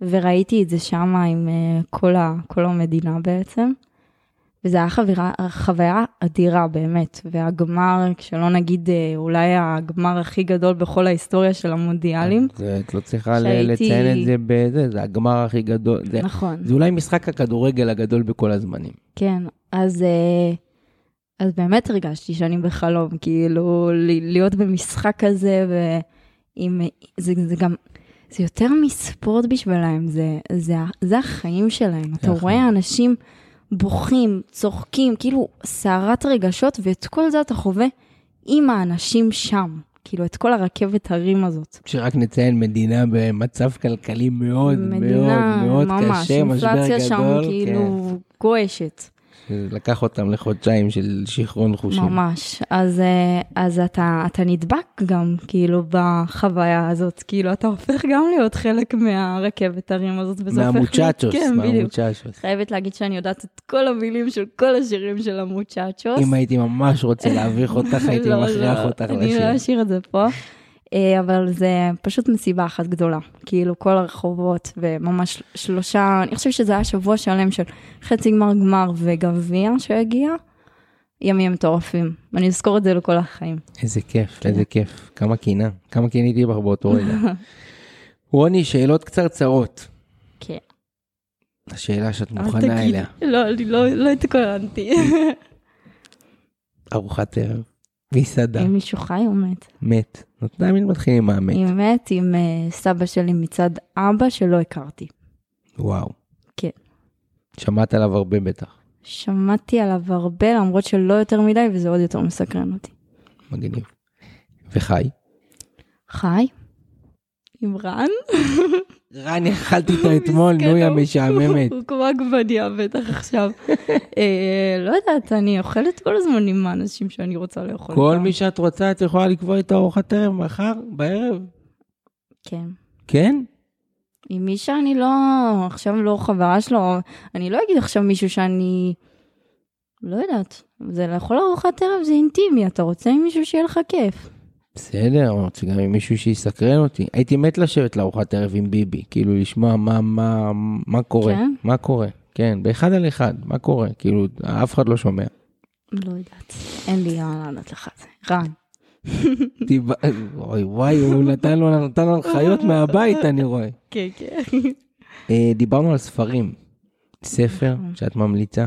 וראיתי את זה שם עם אה, כל, ה, כל המדינה בעצם. וזה היה חבירה, חוויה אדירה באמת, והגמר, כשלא נגיד אה, אולי הגמר הכי גדול בכל ההיסטוריה של המונדיאלים. זה, את לא צריכה שהייתי- לציין את זה בזה, זה הגמר הכי גדול. זה- נכון, זה אולי משחק הכדורגל הגדול בכל הזמנים. כן, אז, אה, אז באמת הרגשתי שאני בחלום, כאילו להיות במשחק כזה, ועם, זה, זה גם, זה יותר מספורט בשבילם, זה, זה, זה החיים שלהם. אתה. רואה אנשים בוכים, צוחקים, כאילו סערת רגשות, ואת כל זה אתה חווה עם האנשים שם. כאילו, את כל הרכבת הרים הזאת. שרק נציין מדינה במצב כלכלי מאוד מדינה, מאוד מאוד ממש, קשה, משבר גדול. אינפלציה שם כן. כאילו גועשת. לקח אותם לחודשיים של שיכרון חושים. ממש. אז, אה, אז אתה, אתה נדבק גם, כאילו, בחוויה הזאת. כאילו, אתה הופך גם להיות חלק מהרכבת הרים הזאת. וזה הופך מהמוצ'צ'וס, כן. מהמוצ'צ'וס. חייבת להגיד שאני יודעת את כל המילים של כל השירים של המוצ'צ'וס. אם הייתי ממש רוצה להביך אותך, הייתי לא, מכריח לא, אותך אני לא לשיר. אשאיר את זה פה. אה, אבל זה פשוט מסיבה אחת גדולה. כאילו, כל הרחובות, וממש שלושה, אני חושבת שזה היה שבוע שלם של חצי גמר גמר וגביע שהגיע. ימים מטורפים. אני אזכור את זה לכל החיים. איזה כיף, כן. איזה כיף. כמה קינה, כמה קיניתי בך באותו רגע. רוני, שאלות קצרצרות. כן. השאלה שאת מוכנה תגיד. אליה. לא, אני לא לא התכוננתי. ארוחת ערב, מסעדה, אם מישהו חי או מת? מת. נו, תמיד מתחילים עם המת. היא מת עם אה, סבא שלי מצד אבא שלא הכרתי. וואו. כן. שמעת עליו הרבה בטח. שמעתי עליו הרבה, למרות שלא יותר מדי, וזה עוד יותר מסקרן אותי. מגניב. וחי. חי? עם רן? רן, אכלתי איתו אתמול, נו, יא מסכן, משעממת. הוא כמו עגבניה בטח עכשיו. אה, לא יודעת, אני אוכלת כל הזמן עם האנשים שאני רוצה לאכול. כל. מי שאת רוצה, את יכולה לקבוע איתו ארוחת ערב מחר, בערב. כן. כן? עם מי שאני לא, עכשיו לא חברה שלו, אני לא אגיד עכשיו מישהו שאני, לא יודעת, זה לאכול ארוחת ערב זה אינטימי, אתה רוצה עם מישהו שיהיה לך כיף. בסדר, רוצה גם עם מישהו שיסקרן אותי. הייתי מת לשבת לארוחת ערב עם ביבי, כאילו לשמוע מה, מה, מה קורה, כן? מה קורה. כן, באחד על אחד, מה קורה? כאילו, אף אחד לא שומע. לא יודעת, אין לי מה לענות לך על זה. רן. וואי וואי, הוא נתן לו הנחיות מהבית, אני רואה. כן, כן. אה, דיברנו על ספרים. ספר שאת ממליצה?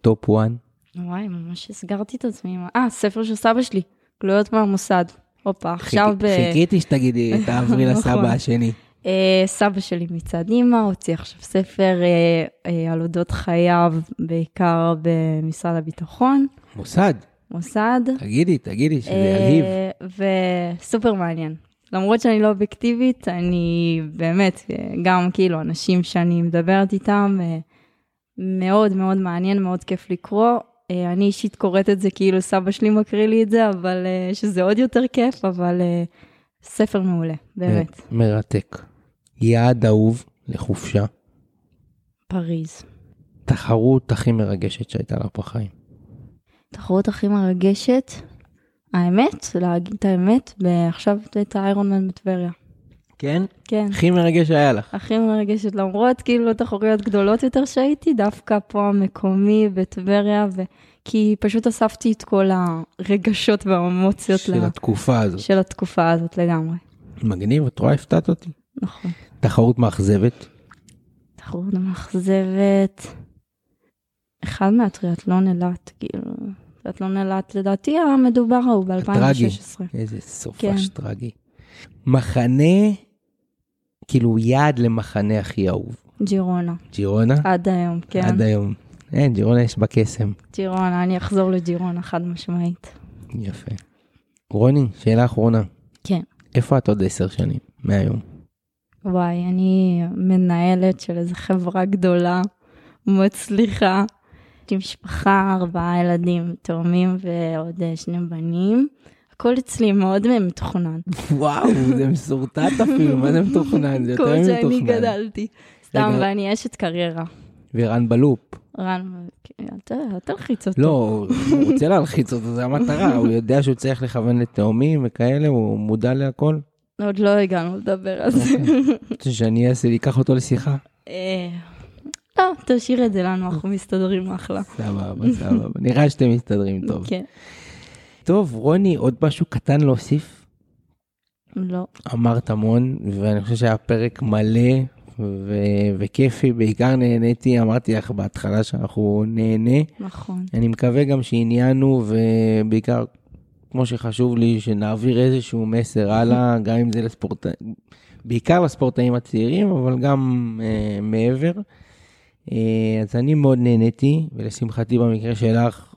top 1? וואי, ממש הסגרתי את עצמי. אה, ספר של סבא שלי, גלויות מהמוסד. הופה, עכשיו ב... חיכיתי שתגידי, תעברי לסבא נכון. השני. אה, סבא שלי מצד אימא הוציא עכשיו ספר אה, אה, על אודות חייו, בעיקר במשרד הביטחון, מוסד, מוסד. תגידי, תגידי, שזה ילהיב. וסופר מעניין. למרות שאני לא אובייקטיבית, אני באמת, גם כאילו אנשים שאני מדברת איתם, מאוד מאוד מעניין, מאוד כיף לקרוא. אה, אני אישית קוראת את זה כאילו סבא שלי מקריא לי את זה, אבל אה, שזה עוד יותר כיף, אבל ספר מעולה, באמת. מרתק. יעד אהוב לחופשה. פריז. תחרות הכי מרגשת שהייתה לך בחיים. תחרות הכי מרגשת, האמת, להגיד את האמת, עכשיו את האיירון מן בטבריה. כן? כן. הכי מרגש שהיה לך. הכי מרגשת, למרות כאילו תחרויות גדולות יותר שהייתי, דווקא פה המקומי בטבריה, ו... כי פשוט אספתי את כל הרגשות והאמוציות. של לה... התקופה הזאת. של התקופה הזאת לגמרי. מגניב, את רואה, הפתעת אותי. נכון. תחרות מאכזבת. תחרות מאכזבת. אחד מהטריאטלון אילת, כאילו, טריאטלון אילת לדעתי המדובר הוא ב-2016. איזה סופש כן. טרגי. מחנה, כאילו יעד למחנה הכי אהוב. ג'ירונה. ג'ירונה? עד היום, כן. עד היום. אין, ג'ירונה יש בה קסם. ג'ירונה, אני אחזור לג'ירונה חד משמעית. יפה. רוני, שאלה אחרונה. כן. איפה את עוד עשר שנים מהיום? וואי, אני מנהלת של איזו חברה גדולה, מצליחה, עם משפחה, ארבעה ילדים, תאומים ועוד אה, שני בנים. הכל אצלי מאוד מתוכנן. וואו, זה מסורטט אפילו, מה זה מתוכנן? זה יותר מתוכנן. כמו שאני גדלתי. סתם, ואני אשת קריירה. ורן בלופ. רן, אל תלחיץ אותו. לא, הוא רוצה להלחיץ אותו, זו המטרה, הוא יודע שהוא צריך לכוון לתאומים וכאלה, הוא מודע להכל. עוד לא הגענו לדבר על זה. אוקיי. רוצה שאני אעשה, אקח אותו לשיחה? אה, לא, תשאיר את זה לנו, אנחנו מסתדרים אחלה. סבבה, סבבה. נראה שאתם מסתדרים טוב. כן. טוב, רוני, עוד משהו קטן להוסיף? לא. אמרת המון, ואני חושב שהיה פרק מלא ו- וכיפי, בעיקר נהניתי, אמרתי לך בהתחלה שאנחנו נהנה. נכון. אני מקווה גם שעניינו, ובעיקר, כמו שחשוב לי, שנעביר איזשהו מסר הלאה, גם אם זה לספורטאים, בעיקר לספורטאים הצעירים, אבל גם uh, מעבר. Uh, אז אני מאוד נהניתי, ולשמחתי במקרה שלך,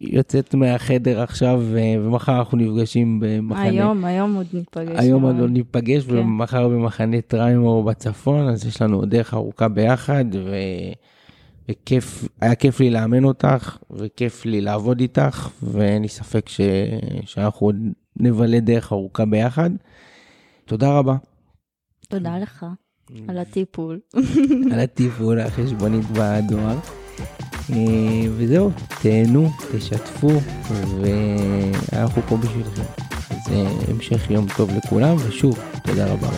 יוצאת מהחדר עכשיו, ומחר אנחנו נפגשים במחנה. היום, היום עוד ניפגש. היום עוד לא ניפגש, כן. ומחר במחנה טריימור בצפון, אז יש לנו דרך ארוכה ביחד, ו... וכיף, היה כיף לי לאמן אותך, וכיף לי לעבוד איתך, ואין לי ספק ש... שאנחנו עוד נבלה דרך ארוכה ביחד. תודה רבה. תודה לך על הטיפול. על הטיפול, החשבונית בדואר. אה, וזהו, תהנו, תשתפו, ואנחנו פה בשבילכם. אז אה, המשך יום טוב לכולם, ושוב, תודה רבה.